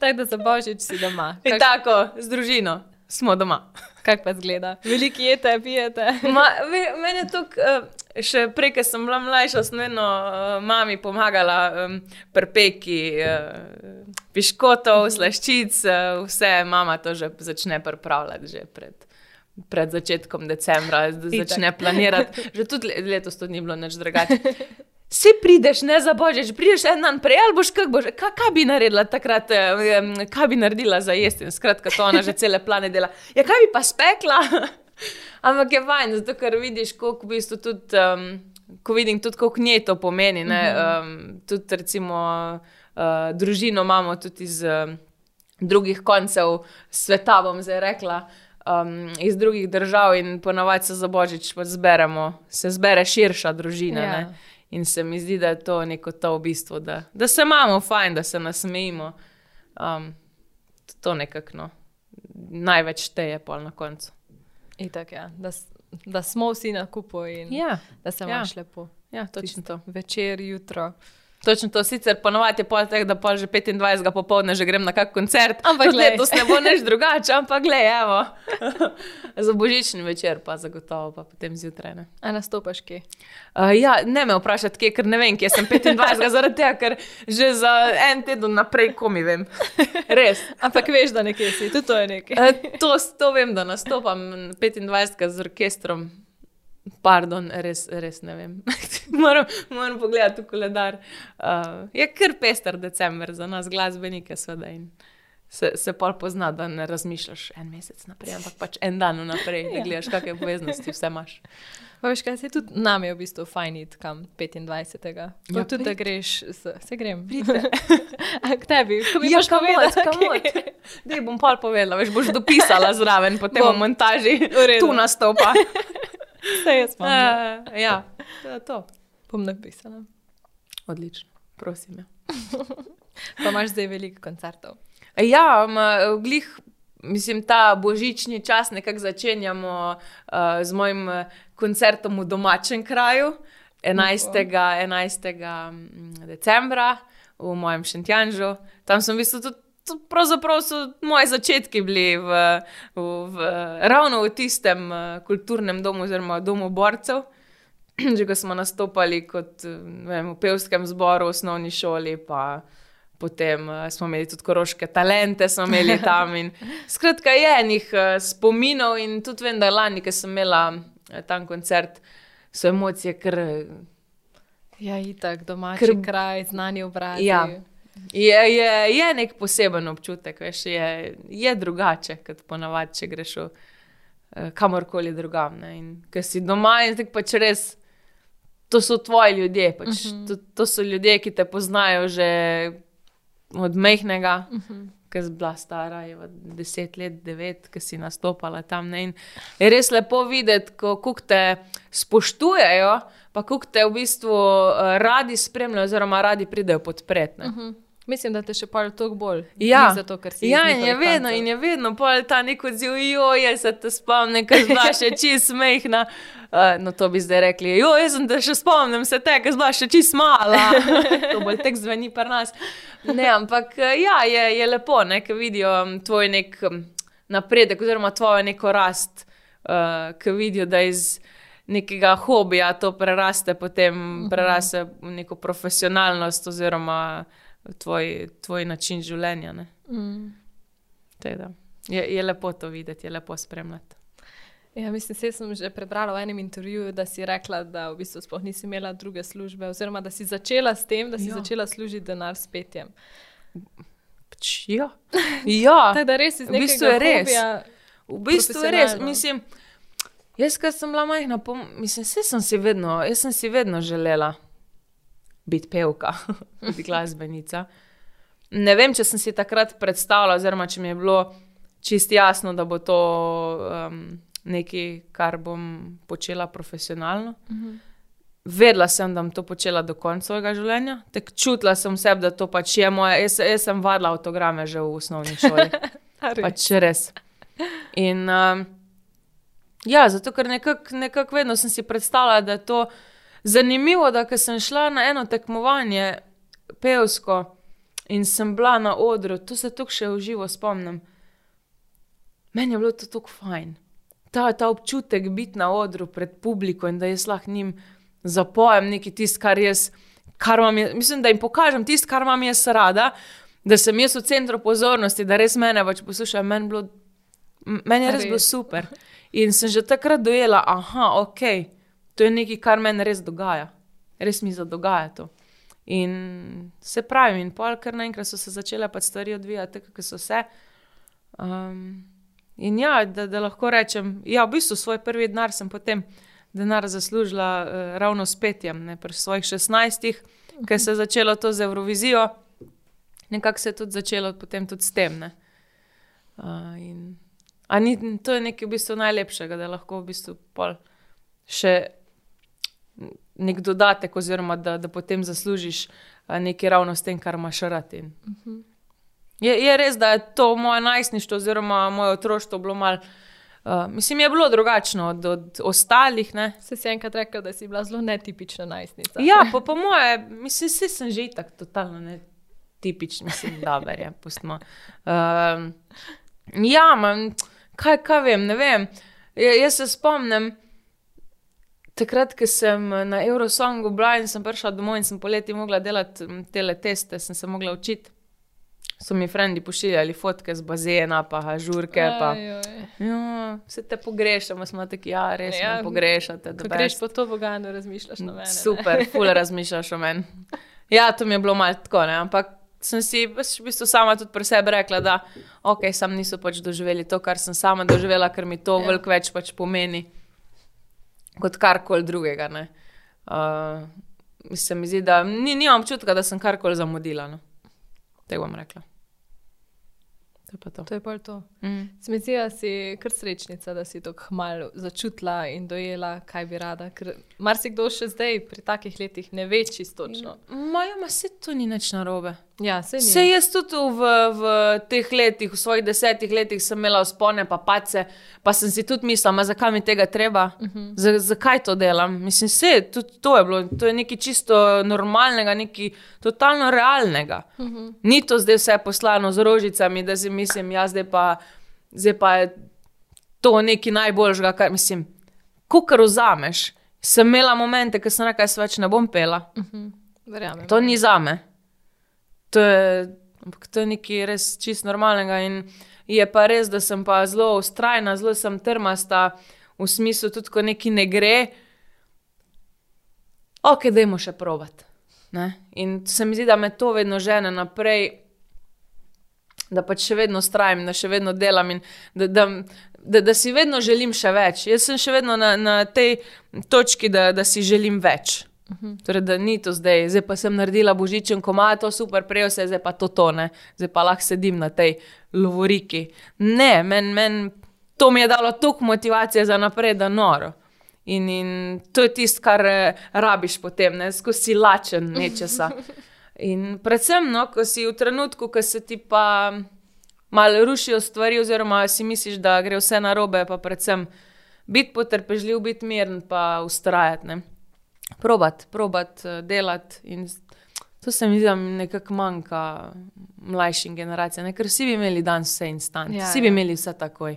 tako da za božič si doma. Kak... Tako, z družino smo doma. Kako pa zgleda? Veliki jete, pijete. Mene je tukaj. Uh, še prej, ko sem bila mlajša, sem vedno uh, mami pomagala um, prpeki, uh, piškotov, mhm. slaščic, uh, vse mama to že začne pripravljati že pred. Pred začetkom decembra, začne planirati, že tudi letos to ni bilo nič drugače. Si prideš, ne za božič, prideš en dan prej, ali boš kaj boš, kaj, kaj bi naredila takrat, kaj bi naredila za jesti. Skratka, to ona že cele plane dela. Ja, kaj bi pa spekla? Ampak je fajn, zato ker vidiš, koliko v bistvu tudi, um, ko vidim tudi, koliko njej to pomeni. Uh -huh. um, tudi, recimo, uh, družino imamo tudi iz uh, drugih koncev sveta, bom zdaj rekla. Um, iz drugih držav, in ponavadi se za božič zberemo, se zbere širša družina. Ja. In se mi zdi, da je to neko to v bistvu, da, da se imamo fajn, da se nasmejimo. Um, to nekako no. največ šteje pol na koncu. Itak, ja. da, da smo vsi na kupu in Ja, da se ja. imaš lepo. ja točno to. Večer, jutro. Točno to, sicer ponovadi je pol tega, da pol že 25. popoldne že grem na kak koncert. Ampak letos ne bo nič drugače, ampak glej, evo. Za božični večer pa zagotovo, pa potem zjutraj. Ne. A nastopaš kje? Uh, ja, ne me vprašati, kje, ker ne vem, kje sem 25, zaradi tega, ker že za en teden naprej komi vem. Res. Ampak veš, da nekje si, tudi to je nekaj. Uh, to, to vem, da nastopam 25 z orkestrom. Pardon, res, res ne vem. moram, moram pogledati v koledar. Uh, je kar pester december za nas, glasbenike, seveda. Se, se pa pozna, da ne razmišljaš en mesec naprej, ampak pač en dan vnaprej, da Ja. gledaš, kakšne obveznosti vse imaš. Pa veš, kaj se tudi nam je v bistvu fajn iti kam 25. Ja, Ja, tudi da pridite. greš, s- se grem. A k tebi, ko mi Ja, boš kamot, povedal, kamot. Dej bom pol povedala, veš, boš dopisala zraven, potem Bom. montaži V redu. tu nastopa. Vse jaz imam. Uh, ja, to je to. Bom napisala. Odlično, prosim. Ja. Pa imaš zdaj veliko koncertov. Ja, ma, glih, mislim, ta božični čas nekako začenjamo uh, z mojim eh, koncertom v domačem kraju 11. 11. mm, decembra v mojem Šentjanžu. Tam sem v bistvu tudi. Pravzaprav so moji začetki bili v, v, v, ravno v tistem eh, kulturnem domu, oziroma domu borcev. Že ko smo nastopali kot, eh, vem, v pevskem zboru, v osnovni šoli, pa potem uh, smo imeli tudi koroške talente, smo imeli tam. In, skratka, je enih spominov in tudi vem, da lani, ki sem imela tam koncert, so emocije, ker Ja, itak, domači Ker... kraj, znani obrazi. Ja. Je, je, je nek poseben občutek, veš, je, je drugače, kot ponavadi, če greš v, uh, kamorkoli drugam. Ker si doma in tako pač res. To so tvoji ljudje, pač, uh Mhm. -huh. to, to so ljudje, ki te poznajo že od mehkega, Uh -huh. ki je bila stara, je deset let, devet, ki si nastopala tam. Ne? In je res lepo videti, kako te spoštujejo, pa kako te v bistvu uh, radi spremljajo, oziroma radi pridejo podpreti. Uh -huh. Mislim, da te še pa toliko bolj. Ja. Zato, ker si Ja, in je njihovih vedno, in je vedno, je ta nek odziv, jo, jaz se te spomnim, ker znaš še čist mehna. Uh, no, to bi zdaj rekli, jo, jaz sem te še spomnim, se te, ker znaš še čist mala. to bolj tek zveni pri nas. Ne, ampak eh, ja, je, je lepo, ne, ker vidijo mm, tvoj nek mm, napredek, oziroma tvojo neko rast, uh, ki vidijo, da iz. Nekega hobija to preraste, potem preraste v neko profesionalnost, oziroma tvoj, tvoj način življenja. ne. Mm. Tako da, Je, je lepo to videti, je lepo spremljati. Ja, mislim, se sem že prebrala v enem intervjuju, da si rekla, da v bistvu sploh nisi imela druge službe, oziroma da si začela s tem, da si Ja. ja. začela služiti denar s petjem. Pač, ja. ja, Tako da res iz v bistvu nekega je res. v bistvu je res. Mislim, jaz, ko sem bila majhna, mislim, vse sem si vedno, jaz sem si vedno želela biti pevka, biti glasbenica. Ne vem, če sem si takrat predstavljala, oziroma če mi je bilo čist jasno, da bo to um, nekaj, kar bom počela profesionalno. Vedela sem, da bom to počela do konca svojega življenja, tako čutila sem sebe, da to pač je moje. Jaz, jaz sem vadila avtograme že v osnovni šoli. Pač res. In um, ja, zato ker nekako nekak vedno sem si predstavljala, da je to zanimivo, da ko sem šla na eno tekmovanje pevsko in sem bila na odru, to se tukaj še v živo spomnim. Meni je bilo to tako fajn. Ta, ta občutek biti na odru pred publiko in da jaz lahko njim zapojem nekaj tisto, kar jaz, kar imam, jaz- mislim, da jim pokažem tisto, kar imam jaz rada, da sem jaz v centru pozornosti, da res mene pač poslušajo. Meni, je bilo, m- meni je res bilo super. In sem že takrat dojela, aha, ok, to je nekaj, kar meni res dogaja. Res mi se dogaja to. In se pravi, in pol, ker naenkrat so se začele pač stvari odvijati, tako so se. Um, in ja, da, da lahko rečem, ja, v bistvu svoj prvi denar sem potem denar zaslužila uh, ravno s petjem, ne pri svojih 16, ker se je začelo to z Eurovizijo, nekako se je tudi začelo potem tudi s tem. ne. Uh, in, ni, to je nekaj v bistvu najlepšega, da lahko v bistvu pol še nek dodatek, oziroma da, da potem zaslužiš nekaj ravno s tem, kar imaš rad. In. Je, je res, da je to moje najstništvo, oziroma moje otroštvo bilo malo. Uh, mislim, je bilo drugačno od, od ostalih. Ne? Se si enkrat rekel, da si bila zelo netipična najstnica. Ja, pa po moje, mislim, vse sem že tako totalno netipičen, mislim, da verjem, pustimo. Uh, ja, man, kaj, kaj vem, ne vem. Ja, jaz se spomnim, takrat, ko sem na Eurosongu bila in sem prišla domov in sem poleti mogla delati tele teste, sem se mogla učiti. So mi frendi pošiljali fotke z bazena, pa žurke. Pa. Ja, vse te pogrešamo, smo taki, ja, res Ja, ja, pogrešate. greš best." po to vogano, razmišljaš na mene. ne? Super, ful razmišljaš o meni. Ja, to mi je bilo malo tako, ne? ampak sem si pač v bistvu sama tudi pri sebi rekla, da ok, sam niso pač doživeli to, kar sem sama doživela, ker mi to Ja. ja. veliko več pač pomeni kot karkoli drugega. ne. Uh, se mi zdi, da ni, nimam občutka, da sem karkoli zamudila. No. Te bom rekla. To je pa to. To je pa to. Mm. Se mi zdi, da si kar srečnica, da si tako malo začutila in dojela, kaj bi rada. Ker marsikdo še zdaj, pri takih letih, ne ve čisto točno. Moja ma se to ni nič narobe. Ja, se ni. Se jaz tudi v, v teh letih, v svojih desetih letih, sem imela spone, pa pace, pa sem si tudi mislila, "Ma zakaj mi tega treba, uh -huh. Z, zakaj to delam. Mislim, se tudi to je bilo, to je nekaj čisto normalnega, nekaj totalno realnega. Uh -huh. Ni to zdaj vse poslano z rožicami, da si mislim, ja, zdaj pa, zdaj pa je to nekaj najboljšega, kar mislim. Ko kar vzameš, sem imela momente, ko sem rekla, jaz več ne bom pela. Verjamem. To ni za me. To je, to je nekaj res čist normalnega. In je pa res, da sem pa zelo ustrajna, zelo sem trmasta, v smislu tudi, ko nekaj ne gre. Ok, dajmo še provat. Ne? In se mi zdi, da me to vedno žene naprej, da pač še vedno ustrajam, da še vedno delam in da, da, da, da si vedno želim še več. Jaz sem še vedno na, na tej točki, da, da si želim več. Torej, da ni to zdaj, zdaj pa sem naredila božičen komat, to super, prejel se, zdaj pa to tone, zdaj pa lahko sedim na tej lovoriki. Ne, meni men, to mi je dalo toliko motivacije za naprej, da noro. In, in to je tisto, kar eh, rabiš potem, ne, skozi si lačen nečesa. In predvsem, no, ko si v trenutku, ko se ti pa malo rušijo stvari, oziroma si misliš, da gre vse narobe, pa predvsem biti potrpežljiv, biti miren, pa ustrajati. Ne. Probat, probat uh, delati. In to se mi zdi, da nekako manjka mlajšim generacijam, ne? ker vsi bi imeli danes vse instant, Ja, vsi bi ja. imeli vse takoj.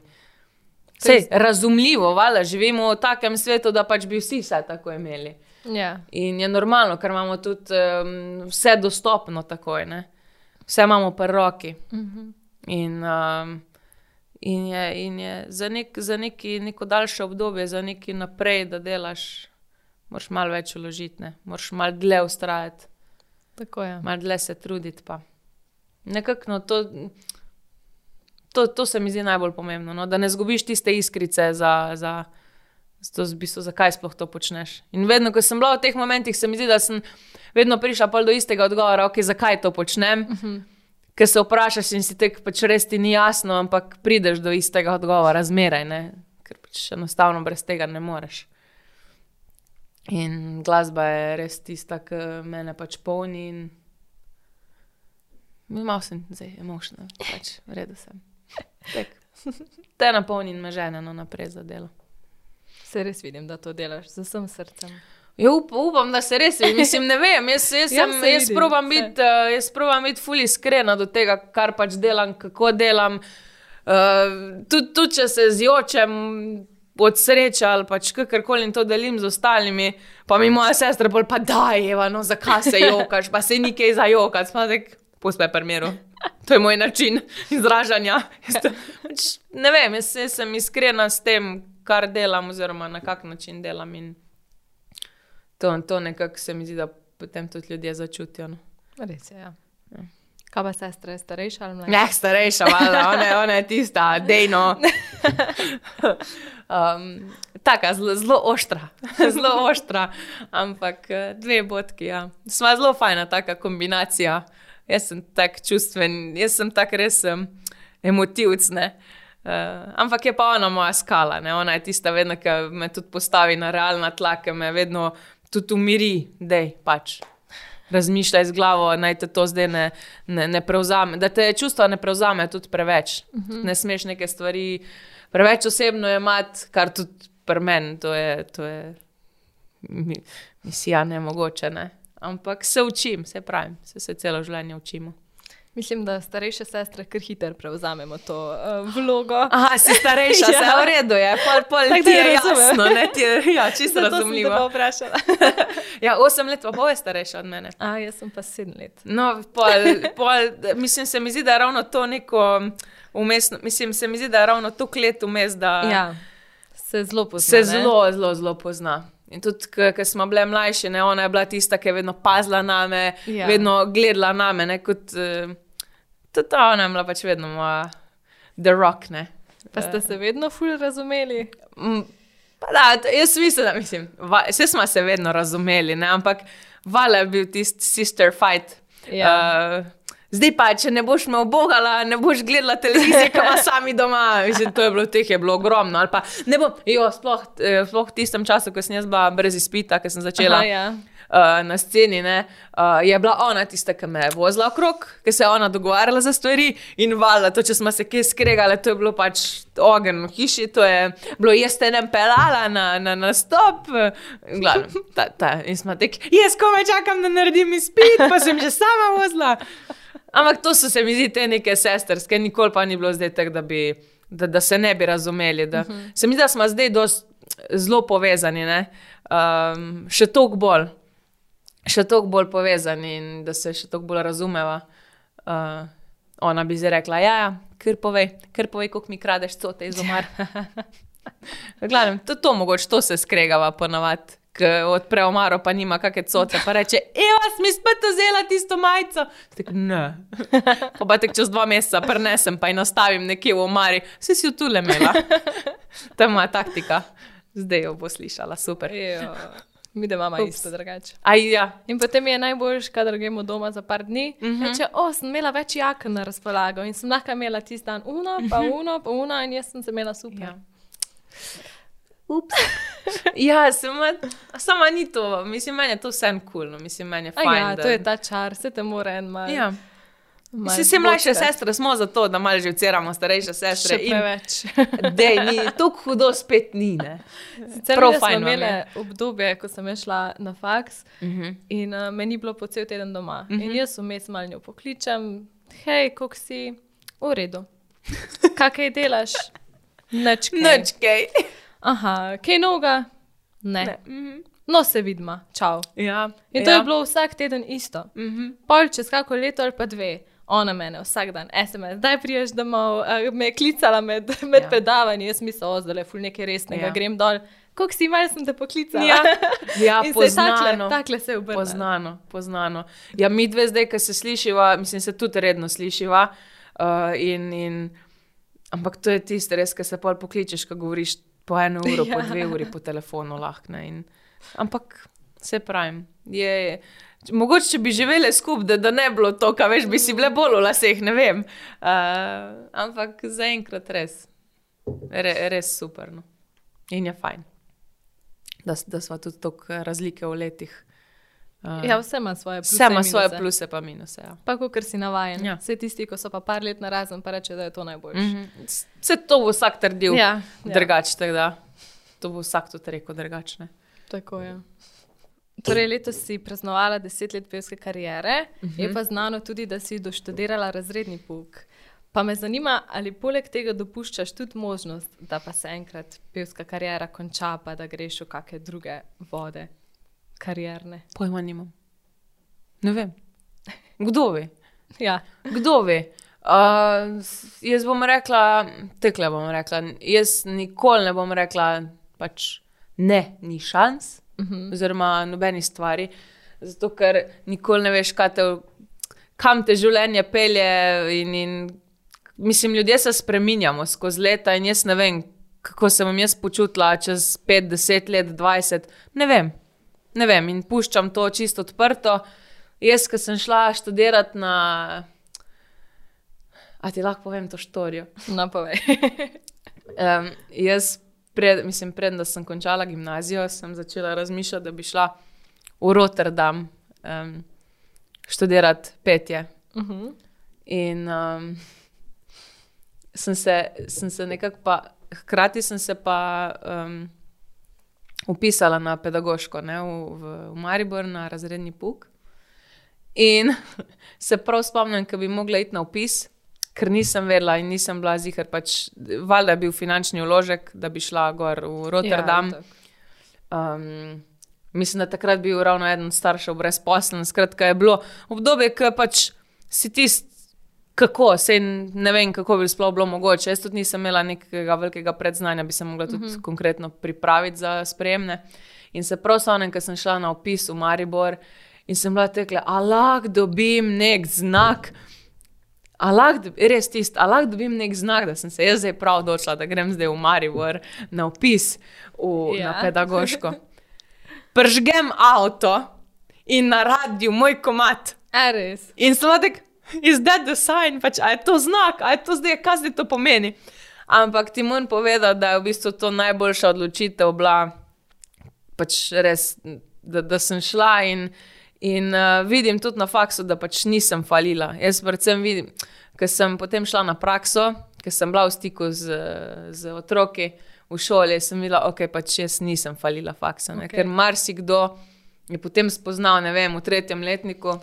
Sej, razumljivo, valjda, živimo v takem svetu, da pač bi vsi vse tako imeli. Ja. In je normalno, ker imamo tudi um, vse dostopno takoj, ne? vse imamo pri roki. In, um, in je, in je za, nek, za neki, neko daljše obdobje, za neki naprej, da delaš, moraš malo več uložiti, ne? moraš malo dlje ustrajati, Tako je. malo dlje se truditi. Pa. Nekako no, to, to, to se mi zdi najbolj pomembno, no? da ne zgubiš tiste iskrice za. za Zato, v bistvu, zakaj sploh to počneš? In vedno, ko sem bila v teh momentih, se mi zdi, da sem vedno prišla do istega odgovora, okay, zakaj to počnem. Uh -huh. Ker se vprašaš in si tek pač res ti ni jasno, ampak prideš do istega odgovora, zmeraj, ne? ker pač enostavno brez tega ne moreš. In glasba je res tista, ki me pač polni. In... Malo sem zdaj emošna, pač v redu sem. Tek. Te napolni in me žene no, naprej za delo. Se res vidim, da to delaš z vsem srcem. Ja, up, upam, da se res. Mislim, ne vem. Jaz, jaz, Ja, sem, se jaz probam biti, uh, jaz probam biti fully iskrena do tega, kar pač delam, kako delam. Uh, tudi, tudi, če se zjočem od sreče ali pač kakorkoli in to delim z ostalimi, pa mi moja sestra bolj pa da, Eva, no zakaj se jokaš, pa se ni kaj za jokati. Puspe primeru. To je moj način izražanja. Pač, ne vem, jaz, jaz sem iskrena s tem, kar delam, oziroma na kak način delam. In to, to nekako se mi zdi, da potem tudi ljudje začutijo. No. Res je. Ja. Kaj pa sestra, starejša ali mlajša? Ne, starejša, valjda, ona, ona je tista, dejno. Um, taka, zelo, zelo oštra, zelo oštra, ampak eh, dve bodki. Ja. Sva zelo fajna, taka kombinacija. Jaz sem tak čustven, jaz sem tak res um, emotivc. ne. Uh, ampak je pa ona moja skala, ne? ona je tista, vedno, ki me tudi postavi na realna tla, ki me vedno tudi umiri, da je pač. Razmišljaj z glavo, naj te to zdaj ne, ne, ne prevzame. Da te čustva ne prevzame tudi preveč. Uh -huh. Ne smeš neke stvari preveč osebno imati, kar tudi pri meni, to je, to je mi- misija ne mogoče. Ne? Ampak se učim, se pravim, se, se celo življenje učimo. Mislim, da starejše sestre kar hitro prevzamemo to uh, vlogo. Aha, si starejša, ja. se Ja. v redu je, pol, pol Tako ti je razumem. jasno, ne, ti je ja, čisto Zato sem te pa razumljivo. vprašala. Ja, osem let pa pol je starejša od mene. A, jaz sem pa sedem let. No, pol, pol, mislim, se mi zdi, da je ravno to neko umestno, mislim, se mi zdi, da je ravno to let vmes, da Ja, se zelo pozna. se ne? zelo, zelo, zelo pozna. In tudi, ko smo bile mlajše, ne, ona je bila tista, ki je vedno pazila na me, Ja. ja. vedno gledala na me. Ne, kot, uh, tudi ona je bila pač vedno moja, the rock. Ne. Pa ste se vedno ful razumeli. Mm, Pa da, jaz mislim, da mislim, va, vse smo se vedno razumeli, ne, ampak vala je bil tisti sister fight. Ja. Uh, zdaj pa, če ne boš me obogala, ne boš gledala televizije, ki ima sami doma. Mislim, to je bilo, teh je bilo ogromno. ali Pa, ne bom, jo, sploh, eh, sploh v tistem času, ko sem jaz bila brez izpita, ko sem začela Aha, ja. Uh, na sceni, ne, uh, je bila ona tista, ki me je vozila okrog, ki se je ona dogovarjala za stvari in valjda, to, če smo se kje skregali, to je bilo pač ogenj v hiši, to je bilo, jaz te ne pelala na, na, na stop. Glavno, ta, ta, in smo tek, jaz komaj čakam, da naredim izpit, pa sem že sama vozila. Ampak to so se mi zdi te neke sestrske, nikoli pa ni bilo zdaj tako, da, bi- da, da se ne bi razumeli. Da, uh -huh. Se mi zdi, da smo zdaj dost, zelo povezani, um, še toliko bolj še toliko bolj povezani in da se še toliko bolj razumeva. Uh, ona bi zdaj rekla: Ja, ja kar povej, kar povej, koliko mi kradeš, co te izumar. Glavnem, to, to mogoče to se skregava ponavadi. Ko odpre omaro, pa nima kakšne coce, pa reče: Evo, si spet vzela tisto majico. Stek, ne. Pa pa tek čez dva meseca prenesem, pa jo nastavim nekje v omari, vse si jo tu le imela. To je moja taktika. Zdaj jo bo slišala, super. Jo. Mi da imamo isto drugače. Ja, In potem je najboljš, kadar gremo doma za par dni. Mm -hmm. Reče, o, sem imela več jaken na razpolago in sem lahko imela tisti dan uno, pa uno, pa uno in jaz sem se imela super. Ja. Ups. ja, samo, samo ni to, mislim, meni je to vse kul, cool, no. mislim, meni je A fajn. ja, da... to je ta čar, se te mora en mal. Ja. Vsi se mlajše sestre smo zato, da malo živceramo starejše sestre. Še preveč. Dej, ni, tako hudo spet ni. Prav fajn vam je. obdobje, ko sem šla na faks Uh -huh. in uh, me ni bilo po cel teden doma. Uh Mhm. -huh. In jaz vmes malo njo pokličem, hej, kako si, v redu. Kaj delaš? Nič. kaj. Noč kaj. Aha, kaj noga? Ne. ne. Ne. Mhm. No, se vidimo, čau. Ja. In to ja. je bilo vsak teden isto. Mhm. Pol čez kako leto ali pa dve. Ona mene vsak dan, SMS, zdaj priješ domov, me je klicala med, med Ja. predavanji, jaz mislim, o, zdaj je ful nekaj resnega, Ja. grem dol. Kako si, malo sem te poklicala. Ja, ja In se je takle, poznano. takle se je obrnilo. Poznano, poznano. Ja, mi dve zdaj, ki se slišiva, mislim, se tudi redno slišiva. Uh, in, in, ampak to je tisto, res, ki se pol pokličeš, ko govoriš po eno uro, ja. po dve uri po telefonu lahko. Ampak se pravim. Je, mogoče, če bi živeli skupaj, da, da ne bi bilo to, kar veš, bi si bile bolj v laseh, ne vem. Uh, ampak zaenkrat res, Re, res super. No. In je fajn, da, da smo tudi tako razlike v letih. Uh, Ja, vse ima svoje pluse. Vse ima svoje pluse, pa minuse. Ja. Pa, ker si navaden. Ja. Ja. Vse tisti, ko so pa par let na razen, pa reče, da je to najboljše. Mm -hmm. Vse to bo vsak trdil Ja, ja. drugače. da To bo vsak tudi rekel drugače. Tako je. Torej, letos si praznovala deset let pevske kariere, uh -huh. je pa znano tudi, da si doštudirala razredni pouk. Pa me zanima, ali poleg tega dopuščaš tudi možnost, da pa se enkrat pevska kariera konča, pa da greš v kakšne druge vode, karierne. Pojma nimam. Ne vem. Kdo ve? Ja, Kdo ve? Uh, jaz bom rekla, tekle bom rekla. Jaz nikoli ne bom rekla, pač ne, ni šans, uh -huh. oziroma nobeni stvari. Zato, ker nikoli ne veš, te, kam te življenje pelje. In, in, mislim, ljudje se spreminjamo skozi leta, in jaz ne vem, kako se bom jaz počutila čez 5, 10 let, 20. Ne vem, ne vem in puščam to čisto odprto. Jaz, ki sem šla študirati na. A ti lahko povem to štorijo? no povej. Um, jaz, pred, mislim, pred, da sem končala gimnazijo, sem začela razmišljati, da bi šla v Rotterdam um, študirati petje. Uh -huh. In um, sem, se, sem se nekako pa, hkrati sem se pa um, upisala na pedagoško, ne, v, v, v Maribor, na razredni puk. In se prav spomnim, da bi mogla iti na upis, ker nisem vedela in nisem bila zihar, pač, valjda je bil finančni vložek, da bi šla gor v Rotterdam. Ja, Um, mislim, da takrat bil ravno eden staršev brezposlen. Skratka, je bilo obdobje, ki pač si tisti, kako se ne vem, kako bi sploh bilo mogoče. Jaz tudi nisem imela nekega velikega predznanja, bi se mogla tudi uh -huh. konkretno pripraviti za sprejemne. In se prav spomnim, ker sem šla na opis v Maribor in sem bila tekla, a lahko dobim nek znak. A lahko, res tisto, a lahko dobim nek znak, da sem se jaz zdaj prav odločila, da grem zdaj v Maribor na opis v, ja. na pedagoško. Pržgem avto in na radiju moj komat. A res. In sem tak, is that the sign, pač, a je to znak, a je to zdaj, kaj zdaj to pomeni. Ampak ti moram povedati, da je v bistvu to najboljša odločitev bila, pač res, da, da sem šla in, in uh, vidim tudi na faksu, da pač nisem falila. Jaz predvsem vidim, ker sem potem šla na prakso, ker sem bila v stiku z, z otroki v šoli, sem videla, ok, pač jaz nisem falila faksa, okay. Okej. ker marsikdo je potem spoznal, ne vem, v tretjem letniku,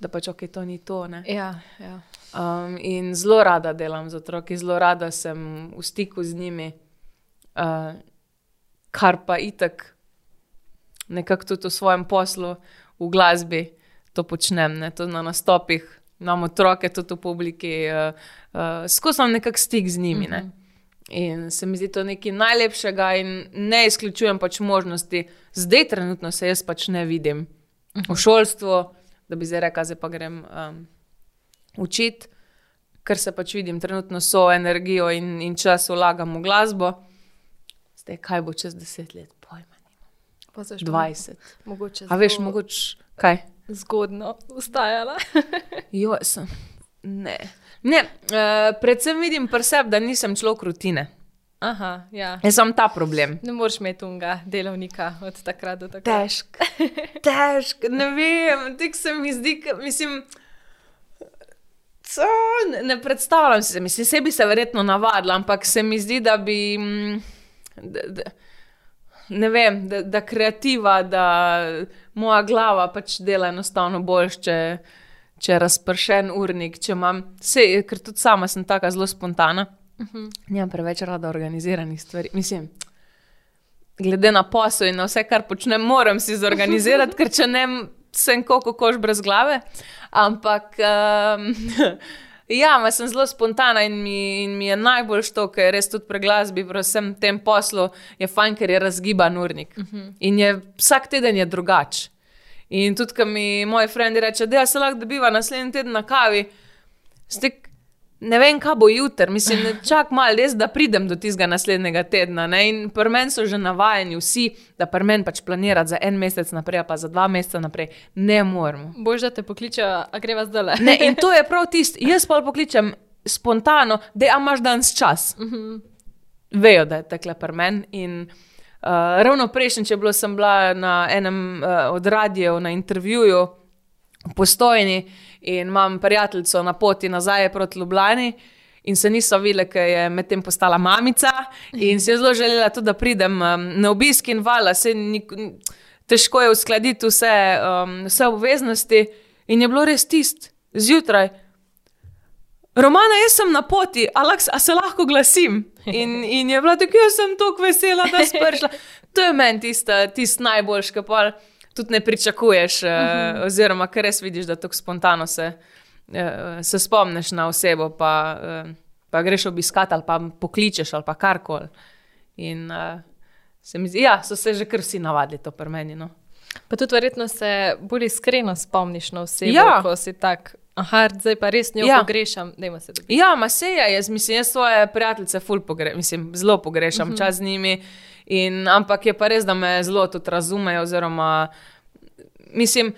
da pač ok, to ni to. Ne? Ja, ja. Um, in zelo rada delam z otroki, zelo rada sem v stiku z njimi, uh, kar pa itak, nekako tudi v svojem poslu, v glasbi, to počnem, ne? tudi na nastopih. Imam otroke tudi v publiki, uh, uh, skozi imam nekak stik z njimi. Ne? In se mi zdi to nekaj najlepšega, in ne izključujem pač možnosti. Zdaj, trenutno se jaz pač ne vidim v šolstvu, da bi zdaj rekel, zdaj pa grem um, učiti, ker se pač vidim, trenutno so energijo in, in čas vlagam v glasbo. Zdaj, kaj bo čez deset let, še 20. Mogoče A veš, mogoče kaj? Zgodno ustajala. Jo, sem. Ne. ne uh, predvsem vidim pri sebi, da nisem človek rutine. Aha, ja. Jaz sem ta problem. Ne moreš imeti unga delovnika od takrat do takrat. Težk, težk, ne vem, tako se mi zdi, mislim. Co, ne, ne predstavljam si, mislim, sebi se verjetno navadila, ampak se mi zdi, da bi. mm, Da, da, ne vem, da, da kreativa, da moja glava pač dela enostavno boljš, če, če je razpršen urnik, če imam. Sej, ker tudi sama sem tako zelo spontana. Uh -huh. Nimam preveč rada organiziranih stvari. Mislim, glede na posel in na vse, kar počnem, moram si zorganizirati, ker če ne, sem koliko koš brez glave. Ampak. Um, Ja, ma sem zelo spontana in mi, in mi je najbolj to, ker je res tudi pri glasbi, pri vsem tem poslu, je fajn, ker je razgiban urnik. Uh -huh. In je, vsak teden je drugač. In tudi, ko mi moji frendi reče, da se lahko dobiva naslednji teden na kavi, stik, ne vem, kaj bo jutri, mislim, čak malo, res, da pridem do tistega naslednjega tedna. Ne? In pri meni so že navajeni vsi, da pri meni pač planirati za en mesec naprej, pa za dva meseca naprej. Ne moramo. Bož, da te pokličejo, a greva zdaj le. Ne, in to je prav tisto, jaz pa pokličem spontano, da imaš danes čas. Uh -huh. Vejo, da je tekle pri meni. In uh, ravno prejšnjič je bilo, sem bila na enem uh, od radijev na intervjuju v Postojni in imam prijateljico na poti nazaj proti Ljubljani. In se niso videli, ker je medtem postala mamica, in si je zelo želela tudi, da pridem um, na obisk in vala, se nik, težko je uskladiti vse, um, vse obveznosti. In je bilo res tist, zjutraj, Romana, jaz sem na poti, Aleks, a se lahko glasim. In, in je bila tako, jaz sem tako vesela, da si prišla. To je meni tista, tist najboljši, kar pa tudi ne pričakuješ, uh -huh. uh, oziroma ker res vidiš, da tako spontano se, uh, se spomniš na osebo, pa, uh, pa greš obiskat ali pa pokličeš ali pa karkoli. In uh, se mi zdi, ja, so se že kar vsi navadili to pri meni. No. Pa tudi verjetno se bolj iskreno spomniš na osebo, Ja. ko si tak. Aha, zdaj pa res njo Ja. pogrešam, da ima se dobiti. Ja, ma se je, jaz mislim, jaz svoje prijateljice ful pogrešam, mislim, zelo pogrešam uh -huh. čas z njimi. In, ampak je pa res, da me zelo tudi razumejo, oziroma mislim,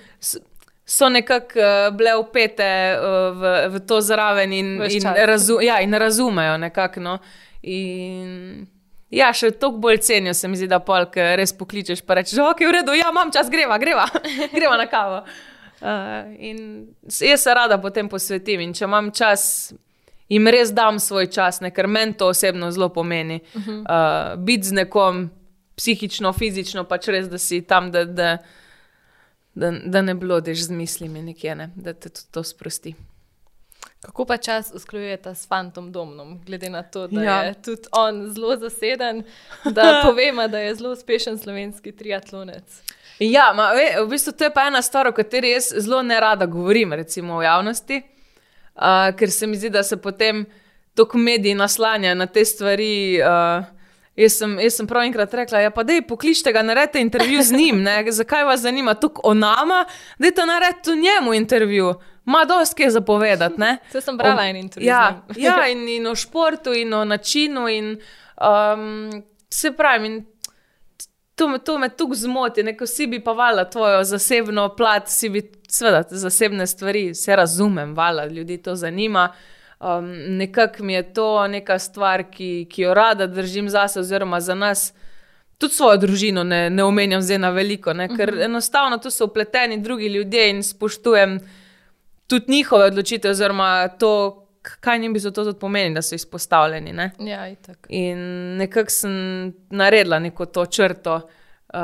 so nekako uh, bile upete uh, v, v to zraven in, in, razu, ja, in razumejo nekako. No. In Ja, še toliko bolj cenijo se mi zdi, da polk res pokličeš, pa rečeš, ok, v redu, ja, imam čas, greva, greva, greva na kavo. Uh, in jaz se rada potem posvetim in če imam čas, jim res dam svoj čas, ne, ker meni to osebno zelo pomeni. Uh -huh. uh, biti z nekom psihično, fizično, pač res, da si tam, da, da, da, da ne blodiš z mislimi nekje, ne, da te tudi to sprosti. Kako pa čas usklajujete s fantom domom, glede na to, da Ja. ja. je tudi on zelo zaseden, da povemo, da je zelo uspešen slovenski triatlonec. Ja, ma, ve, v bistvu to je pa ena stvar, o kateri jaz zelo nerada govorim, recimo v javnosti, uh, ker se mi zdi, da se potem toliko mediji naslanjajo na te stvari. Uh, jaz, sem, jaz sem prav enkrat rekla, ja, pa dej pokličite ga, naredite intervju z njim, ne? zakaj vas zanima toliko o nama, da je to naredite njemu intervju. Ma dosti je zapovedati, ne? Se sem brala O- en intervju. z Ja, ja in, in o športu, in o načinu. In, um, se pravi, in to, me- to me tukaj zmoti, ne, ko si bi pa vala tvojo zasebno plat, si bi, seveda, zasebne stvari, vse razumem, vala, ljudi to zanima. Um, Nekako mi je to neka stvar, ki, ki jo rada držim zase, oziroma za nas. Tudi svojo družino ne, ne omenjam zdaj na veliko, ne, ker uh -huh. enostavno tu so upleteni drugi ljudje in spoštujem tudi njihove odločitve, oziroma to, kaj jim bi za to tudi pomenilo, da so izpostavljeni. Ne? Ja, itak. In nekako sem naredila neko to črto, uh,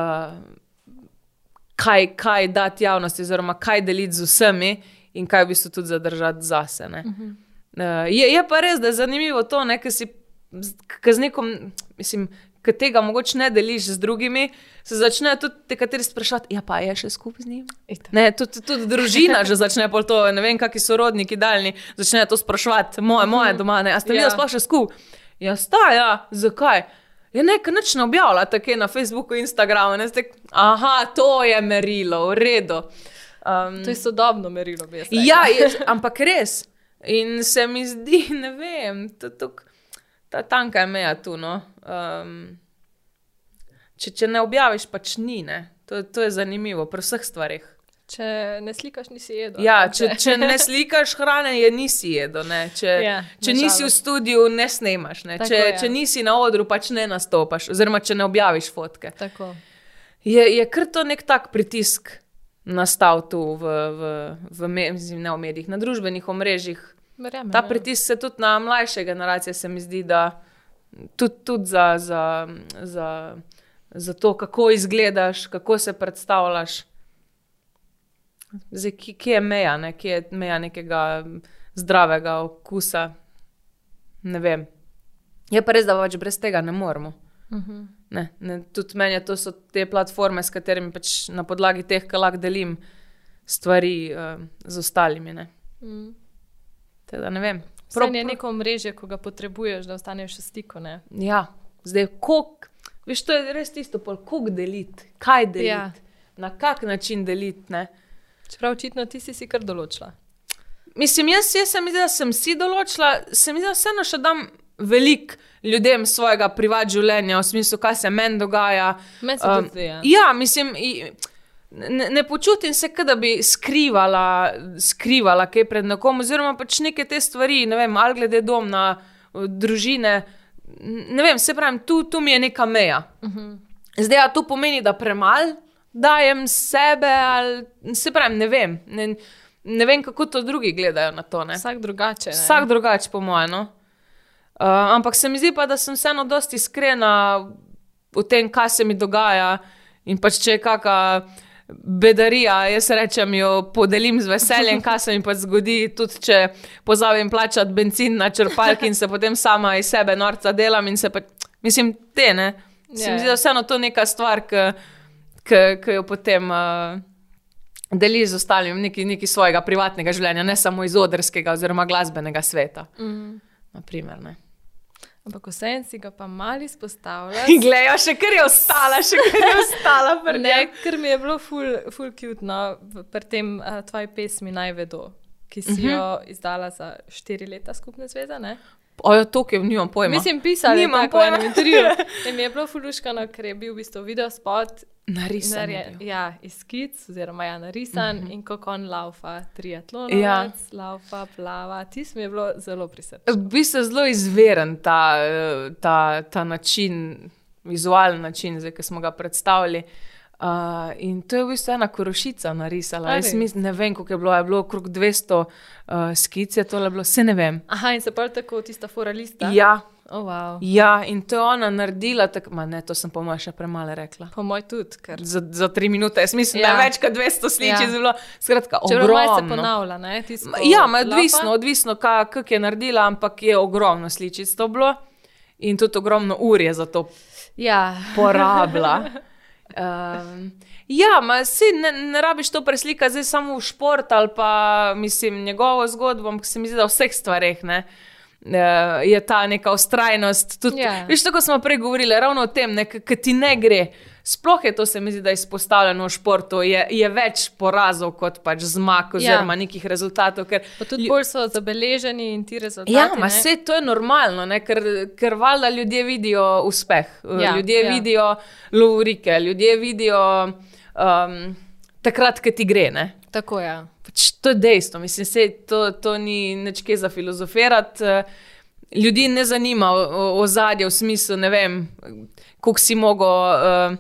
kaj, kaj dati javnosti, oziroma kaj deliti z vsemi, in kaj v bistvu tudi zadržati zase. Uh -huh. uh, je, je pa res, da je zanimivo to, ne, ker si z- k z nekom, mislim. Ki tega mogoče ne deliš z drugimi, se začnejo tudi nekateri sprašovati, ja, pa je še skupaj z njim. Itak. Ne, tudi, tudi družina že začne pol to, ne vem, kakšni sorodniki daljni, začnejo to spraševati, moje, moje doma, ne, a ste vi Ja. sploh še skupaj? Ja, sta, ja, zakaj? Ja, nekaj nič ne objavlja, tako na Facebooku, Instagramu, ne, ste, aha, to je merilo, v redu. Um, To je sodobno merilo, bi jaz ja, je, ampak res. In se mi zdi, ne vem, to, to, ta tanka je meja tu. No. Um, če, če ne objaviš, pač ni. Ne. To, to je zanimivo pri vseh stvarih. Če ne slikaš, nisi jedel. Ja, če, če ne slikaš hrane, je nisi jedel. Ne. Če, Ja, če nisi v studiu, ne snemaš. Ne. Tako, Če, ja. če nisi na odru, pač ne nastopaš, oziroma če ne objaviš fotke. Tako. Je, je kar to nek tak pritisk nastal tu v, v, v, mislim, ne v medijih, na družbenih omrežjih. Verjamem, Ta ja. pritisk se tudi na mlajše generacije, se mi zdi, da tudi, tudi za, za, za, za to, kako izgledaš, kako se predstavljaš. Zdaj, kje, kje je meja, ne? kje je meja nekega zdravega okusa. Ne vem. Je pa res, da pač brez tega ne moremo. Mhm. Ne, ne, tudi meni je to so te platforme, s katerimi pač na podlagi teh kalak delim stvari uh, z ostalimi. Ne. Mhm. Teda, ne vem. Prav je neko mreže, ko ga potrebuješ, da ostaneš v stiku. Ne? Ja, zdaj, koliko, veš, to je res tisto, koliko deliti, kaj deliti, Ja. na kak način deliti. ne. Čeprav očitno ti si si kar določila. Mislim, jaz, jaz se mi zdi, da sem si določila, se mi zdi, da vseeno še dam veliko ljudem svojega privat življenja, v smislu, kaj se meni dogaja. Meni se Um, tudi ja. ja, mislim, i- ne, ne počutim se, da bi skrivala, skrivala kaj pred nekom, oziroma pač neke te stvari, ne vem, ali glede doma, družine. Ne vem, se pravi, tu, tu mi je neka meja. Uh -huh. Zdaj, a to pomeni, da premalo dajem sebe, ali se pravi, ne vem. Ne, ne vem, kako to drugi gledajo na to. Ne? Vsak drugače. Ne? Vsak drugače, po mojem. No? Uh, ampak se mi zdi pa, da sem vseeno dosti iskrena v tem, kaj se mi dogaja. In pač če je kakšna bedarija, jaz rečem, jo podelim z veseljem, kaj se mi pač zgodi. Tudi če pozabim plačati benzin na črpalki in se potem sama iz sebe norca delam in se pač, mislim, te ne. Se mi zdi, ja. da vseeno to neka stvar, ki jo potem. Uh, deliš z ostalimi nekaj, nekaj svojega privatnega življenja, ne samo iz odrskega oziroma glasbenega sveta. Mhm. Naprimer, ne. Ampak vseeno si ga pa malo izpostavlja. In gledajo, še kar je ostala, še kar je ostala. Ne, ker mi je bilo ful, ful cute, no, pri tem uh, tvoji pesmi naj vedo, ki si Mhm. jo izdala za štiri leta skupne zveze. Ne? Ojo, to, ki nimam pojma. Mislim, pisali Nimam Nimam pojma. v intervjuju. In mi je bilo fuluškano, ker je bil v bistvu video spot. Narisan. je narje-. Ja, iz skic, oziroma ja, narisan mm -hmm. in kako on laufa, triatlon, Ja. laufa, plava. Tisto mi je bilo zelo pri srcu. V bistvu je zelo izveren ta, eh, ta, ta način, vizualen način, zdaj, ki smo ga predstavili. Uh, in to je v bistvu ena korošica narisala. Jaz mislim, ne vem, koliko je bilo, je bilo okrog 200 uh, skic, je tole bilo, vse ne vem. Aha, in se pa tako tista foralista. Ja, Oh, wow. ja, in to je ona naredila, tako, ne, to sem po mojem še premalo rekla. Po moj tudi, ker Za, za tri minute, jaz mislim, ja. Ja. da je več kot 200 sličic Ja. ja. bilo. Skratka, čeprav malo se ponavlja, ne? tisto Ma, Ja, ma, odvisno, odvisno kako je naredila, ampak je ogromno sličic to bilo in tudi ogromno ur je za to Ja, porabila. Um, ja, ma, si ne, ne rabiš to preslikati zdaj samo v šport ali pa mislim njegovo zgodbo, ampak se mi zdi, da v vseh stvareh ne. Eh, Je ta neka ustrajnost. Tudi, Ja. Veš, tako smo prej govorili, ravno o tem, ki ti ne gre. Sploh je to, se mi zdi, da je izpostavljeno v športu, je, je več porazov kot pač zmag, oziroma ja. nekih rezultatov. Ker pa tudi bolj so zabeleženi in ti rezultati. Ja, ma vse to je normalno, ne? ker, ker valjda ljudje vidijo uspeh, Ja, ja, ljudje ja. ja. vidijo lovorike, ljudje vidijo um, takrat, ko ti gre. Ne? Tako je. Ja. Pač to je dejstvo, mislim, sej, to, to ni nič kaj za filozofirati. eh, Ljudi ne zanima ozadje v smislu, ne vem, koliko si mogel, uh,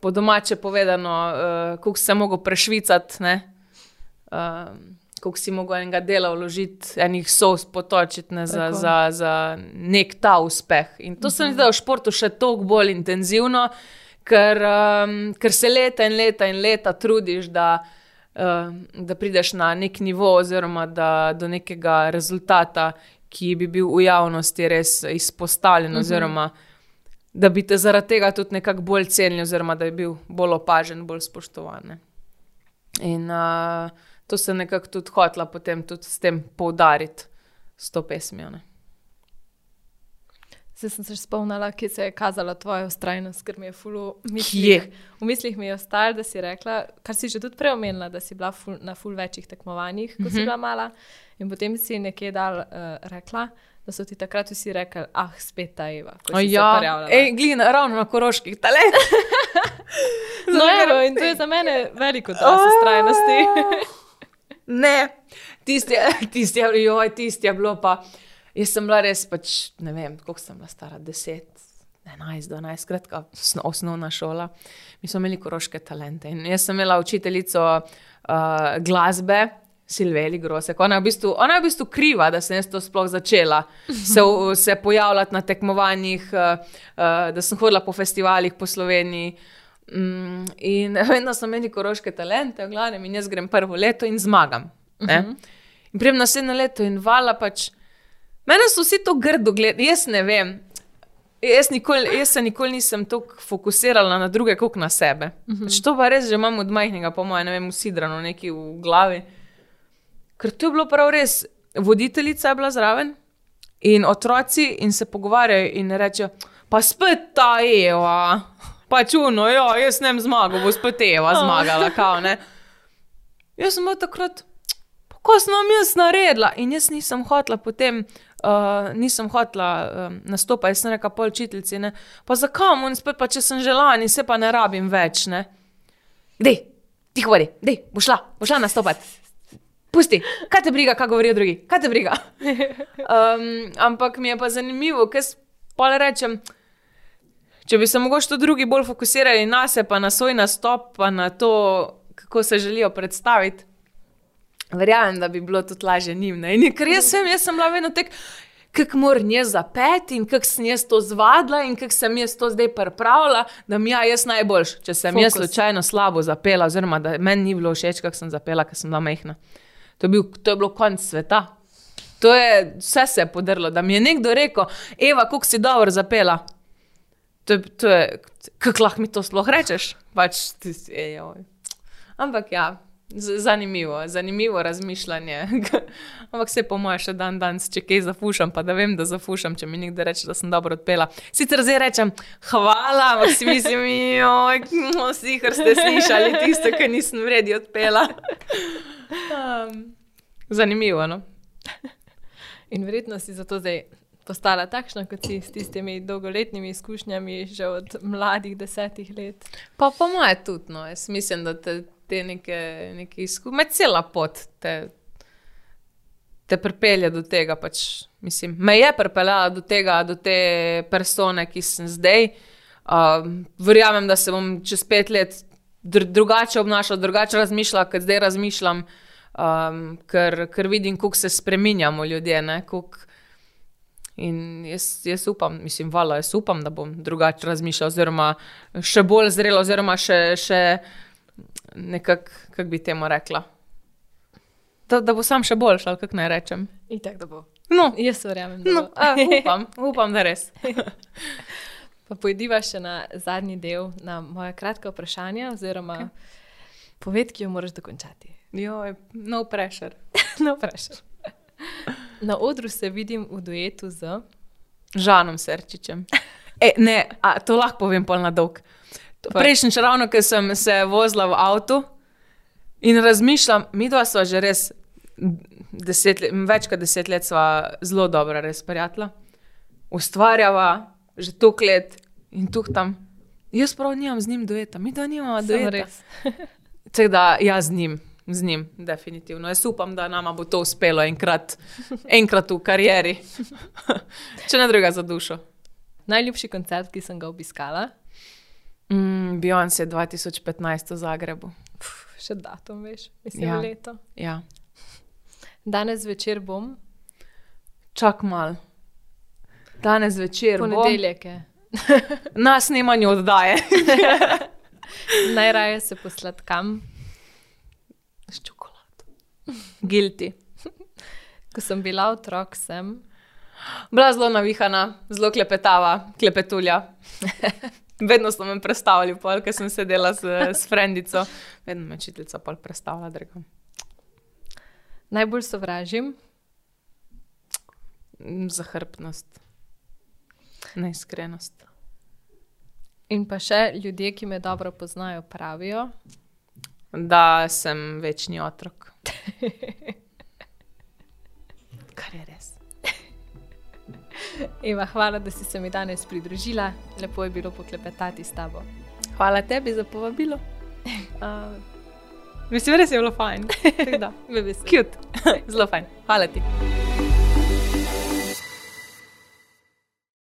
po domače povedano, uh, koliko si se mogel prešvicati. Uh, Koliko si mogel enega dela vložiti, enih sous potočiti ne, za, za, za nek ta uspeh. In to se mi zdi, da je v športu še toliko bolj intenzivno, ker, um, ker se leta in leta in leta trudiš, da, um, da prideš na nek nivo, oziroma da, do nekega rezultata, ki bi bil v javnosti res izpostavljen, uh -huh. oziroma da bi te zaradi tega tudi nekako bolj cenili, oziroma da bi bil bolj opažen, bolj spoštovan. ne. In uh, to se nekako tudi hotla potem tudi s tem poudariti, s to pesmijo. Ne. Zdaj sem se spomnila, ki se je kazala tvoja ustrajnost, ker mi je Kje? mislih. V mislih mi je ostalo, da si rekla, kar si že tudi prej omenila, da si bila ful, na ful večjih tekmovanjih, ko mm -hmm. si bila mala. In potem si nekje dal uh, rekla, da so ti takrat vsi rekli, ah, spet ta Eva. Ja. Ej, glina, ravno na koroških talent. No, evo, in to je za mene veliko dokaz ustrajnosti. Ne, tisti, je- tisti, je- joj, tisti je bilo pa. Jaz sem bila res, pač, ne vem, koliko sem bila stara, 10, 11, 12, skratka, osno- osnovna šola. Mi smo imeli koroške talente. In jaz sem imela učiteljico uh, glasbe. Silveli Grosek. Ona je, v bistvu, ona je v bistvu kriva, da sem jaz to sploh začela se, se pojavljati na tekmovanjih, uh, uh, da sem hodila po festivalih po Sloveniji. Mm, in vedno sem imeli koroške talente, v glavnem, in jaz grem prvo leto in zmagam. Uh -huh. In pridem naslednje leto in vala pač. Mene so vsi to grdo gledali, jaz ne vem. Jaz, nikoli, jaz se nikoli nisem tako fokusirala na druge, kot na sebe. Uh -huh. pač to pa res že imam od majhnega, po mojem, ne vem, usidrano neki v glavi. Ker to je bilo prav res, voditeljica je bila zraven in otroci in se pogovarjajo in rečejo, pa spet ta Eva, pa čuno, ja, jaz ne zmagal, bo spet Eva zmagala, kao ne. Jaz sem bila takrat, pa ko sem jaz naredila in jaz nisem hotla potem. Uh, nisem hotla um, nastopati, jaz sem rekla pol učiteljici, ne, pa zakaj mu in spet, pa če sem želani, se pa ne rabim več, ne. Dej, ti govori, dej, bo šla, bo šla nastopati. Pusti, kaj te briga, kaj govorijo drugi, kaj te briga. Um, ampak mi je pa zanimivo, ker pa rečem, če bi se mogoče tudi drugi bolj fokusirali na sebe, pa na svoj nastop, pa na to, kako se želijo predstaviti. Verjamem, da bi bilo tudi lažje njim. ne. In ker jaz sem, jaz sem bila vedno tek, kako moram jaz zapeti in kako sem jaz to zvadila in kako sem jaz to zdaj pripravila, da mi ja, jaz najboljš. Če sem Fokus. jaz slučajno slabo zapela, oziroma da meni ni bilo všeč, kako sem zapela, ker sem bila mehna. To je, bil, to je bilo konc sveta. To je vse se je podrlo, da mi je nekdo rekel, Eva, kako si dobro zapela. To je, to je kako lahko mi to sploh rečeš? Pač, ti si, ej, oj. Ampak ja, zanimivo, zanimivo razmišljanje. Ampak se po mojem še dan danes, če kaj zafušam, pa da vem, da zafušam, če mi nekdo reče, da sem dobro odpela. Sicer zdaj rečem, hvala, ampak si mislim, joj, vsi, kar ste slišali, tisto, kar nisem vredi odpela. Um, zanimivo, no. In verjetno si zato zdaj postala takšna, kot si s tistimi dolgoletnimi izkušnjami, že od mladih desetih let. Pa po moje tudi, no, jaz mislim, da te, te neke, neke izkušnje, cela pot te, te pripelje do tega. Pač, mislim, me je pripeljala do tega, do te persone, ki sem zdaj. Uh, verjamem, da se bom čez pet let dr drugače obnašala, drugače razmišljala, kot zdaj razmišljam, um, ker, ker vidim, kako se spremenjamo ljudje. In jaz, jaz upam, mislim, vala, jaz upam, da bom drugače razmišljal, oziroma še bolj zrel, oziroma še, še nekako, kako bi temu rekla. Da, da bo sam še boljši, ali kako naj rečem. In tako da bo. No, Jaz verjamem, no a, upam, upam, da res. Pa pojdiva še na zadnji del, na moja kratka vprašanja, oziroma okay. poved, ki jo moraš dokončati. Joj, no pressure. no, vprašaj. Na odru se vidim v duetu z. Žanom Serčičem. E, ne, a, to lahko povem pol na dolg. Pa- Prejšnjič, ravno ko sem se vozila v avtu in razmišljam, mi dva sva že res deset let, več kot deset let, sva zelo dobra, res prijatelja. Ustvarjava že tok let in tu tam. Jaz prav nimam z njim dueta, mi dva nimamo dueta. Tako da jaz z njim, z njim, definitivno. Jaz upam, da nama bo to uspelo enkrat, enkrat v karieri. Če ne druga za dušo. Najljubši koncert, ki sem ga obiskala, Mm, Beyoncé 2015 v Zagrebu. Pff, še datum, veš, mislim, Ja. leto. Ja. Danes večer bom, Čak mal. Danes večer bo ponedeljek je. na snemanju oddaje. Najraje se posladkam. S čokolado. Guilty. Ko sem bila otrok, sem. Bila zelo navihana, zelo klepetava, klepetulja. Vedno so me predstavljali, pol, ker sem sedela s, s frendico. Vedno me učiteljica pol predstavlja drugam. Najbolj sovražim, Mm, Zahrbtnost. Neiskrenost. in pa še ljudje, ki me dobro poznajo, pravijo. Da sem večni otrok. Kar je res. Eva, hvala, da si se mi danes pridružila. Lepo je bilo poklepetati s tabo. Hvala tebi za povabilo. Uh, mislim, res je bilo fajn. Cute. Zelo fajn. Hvala ti.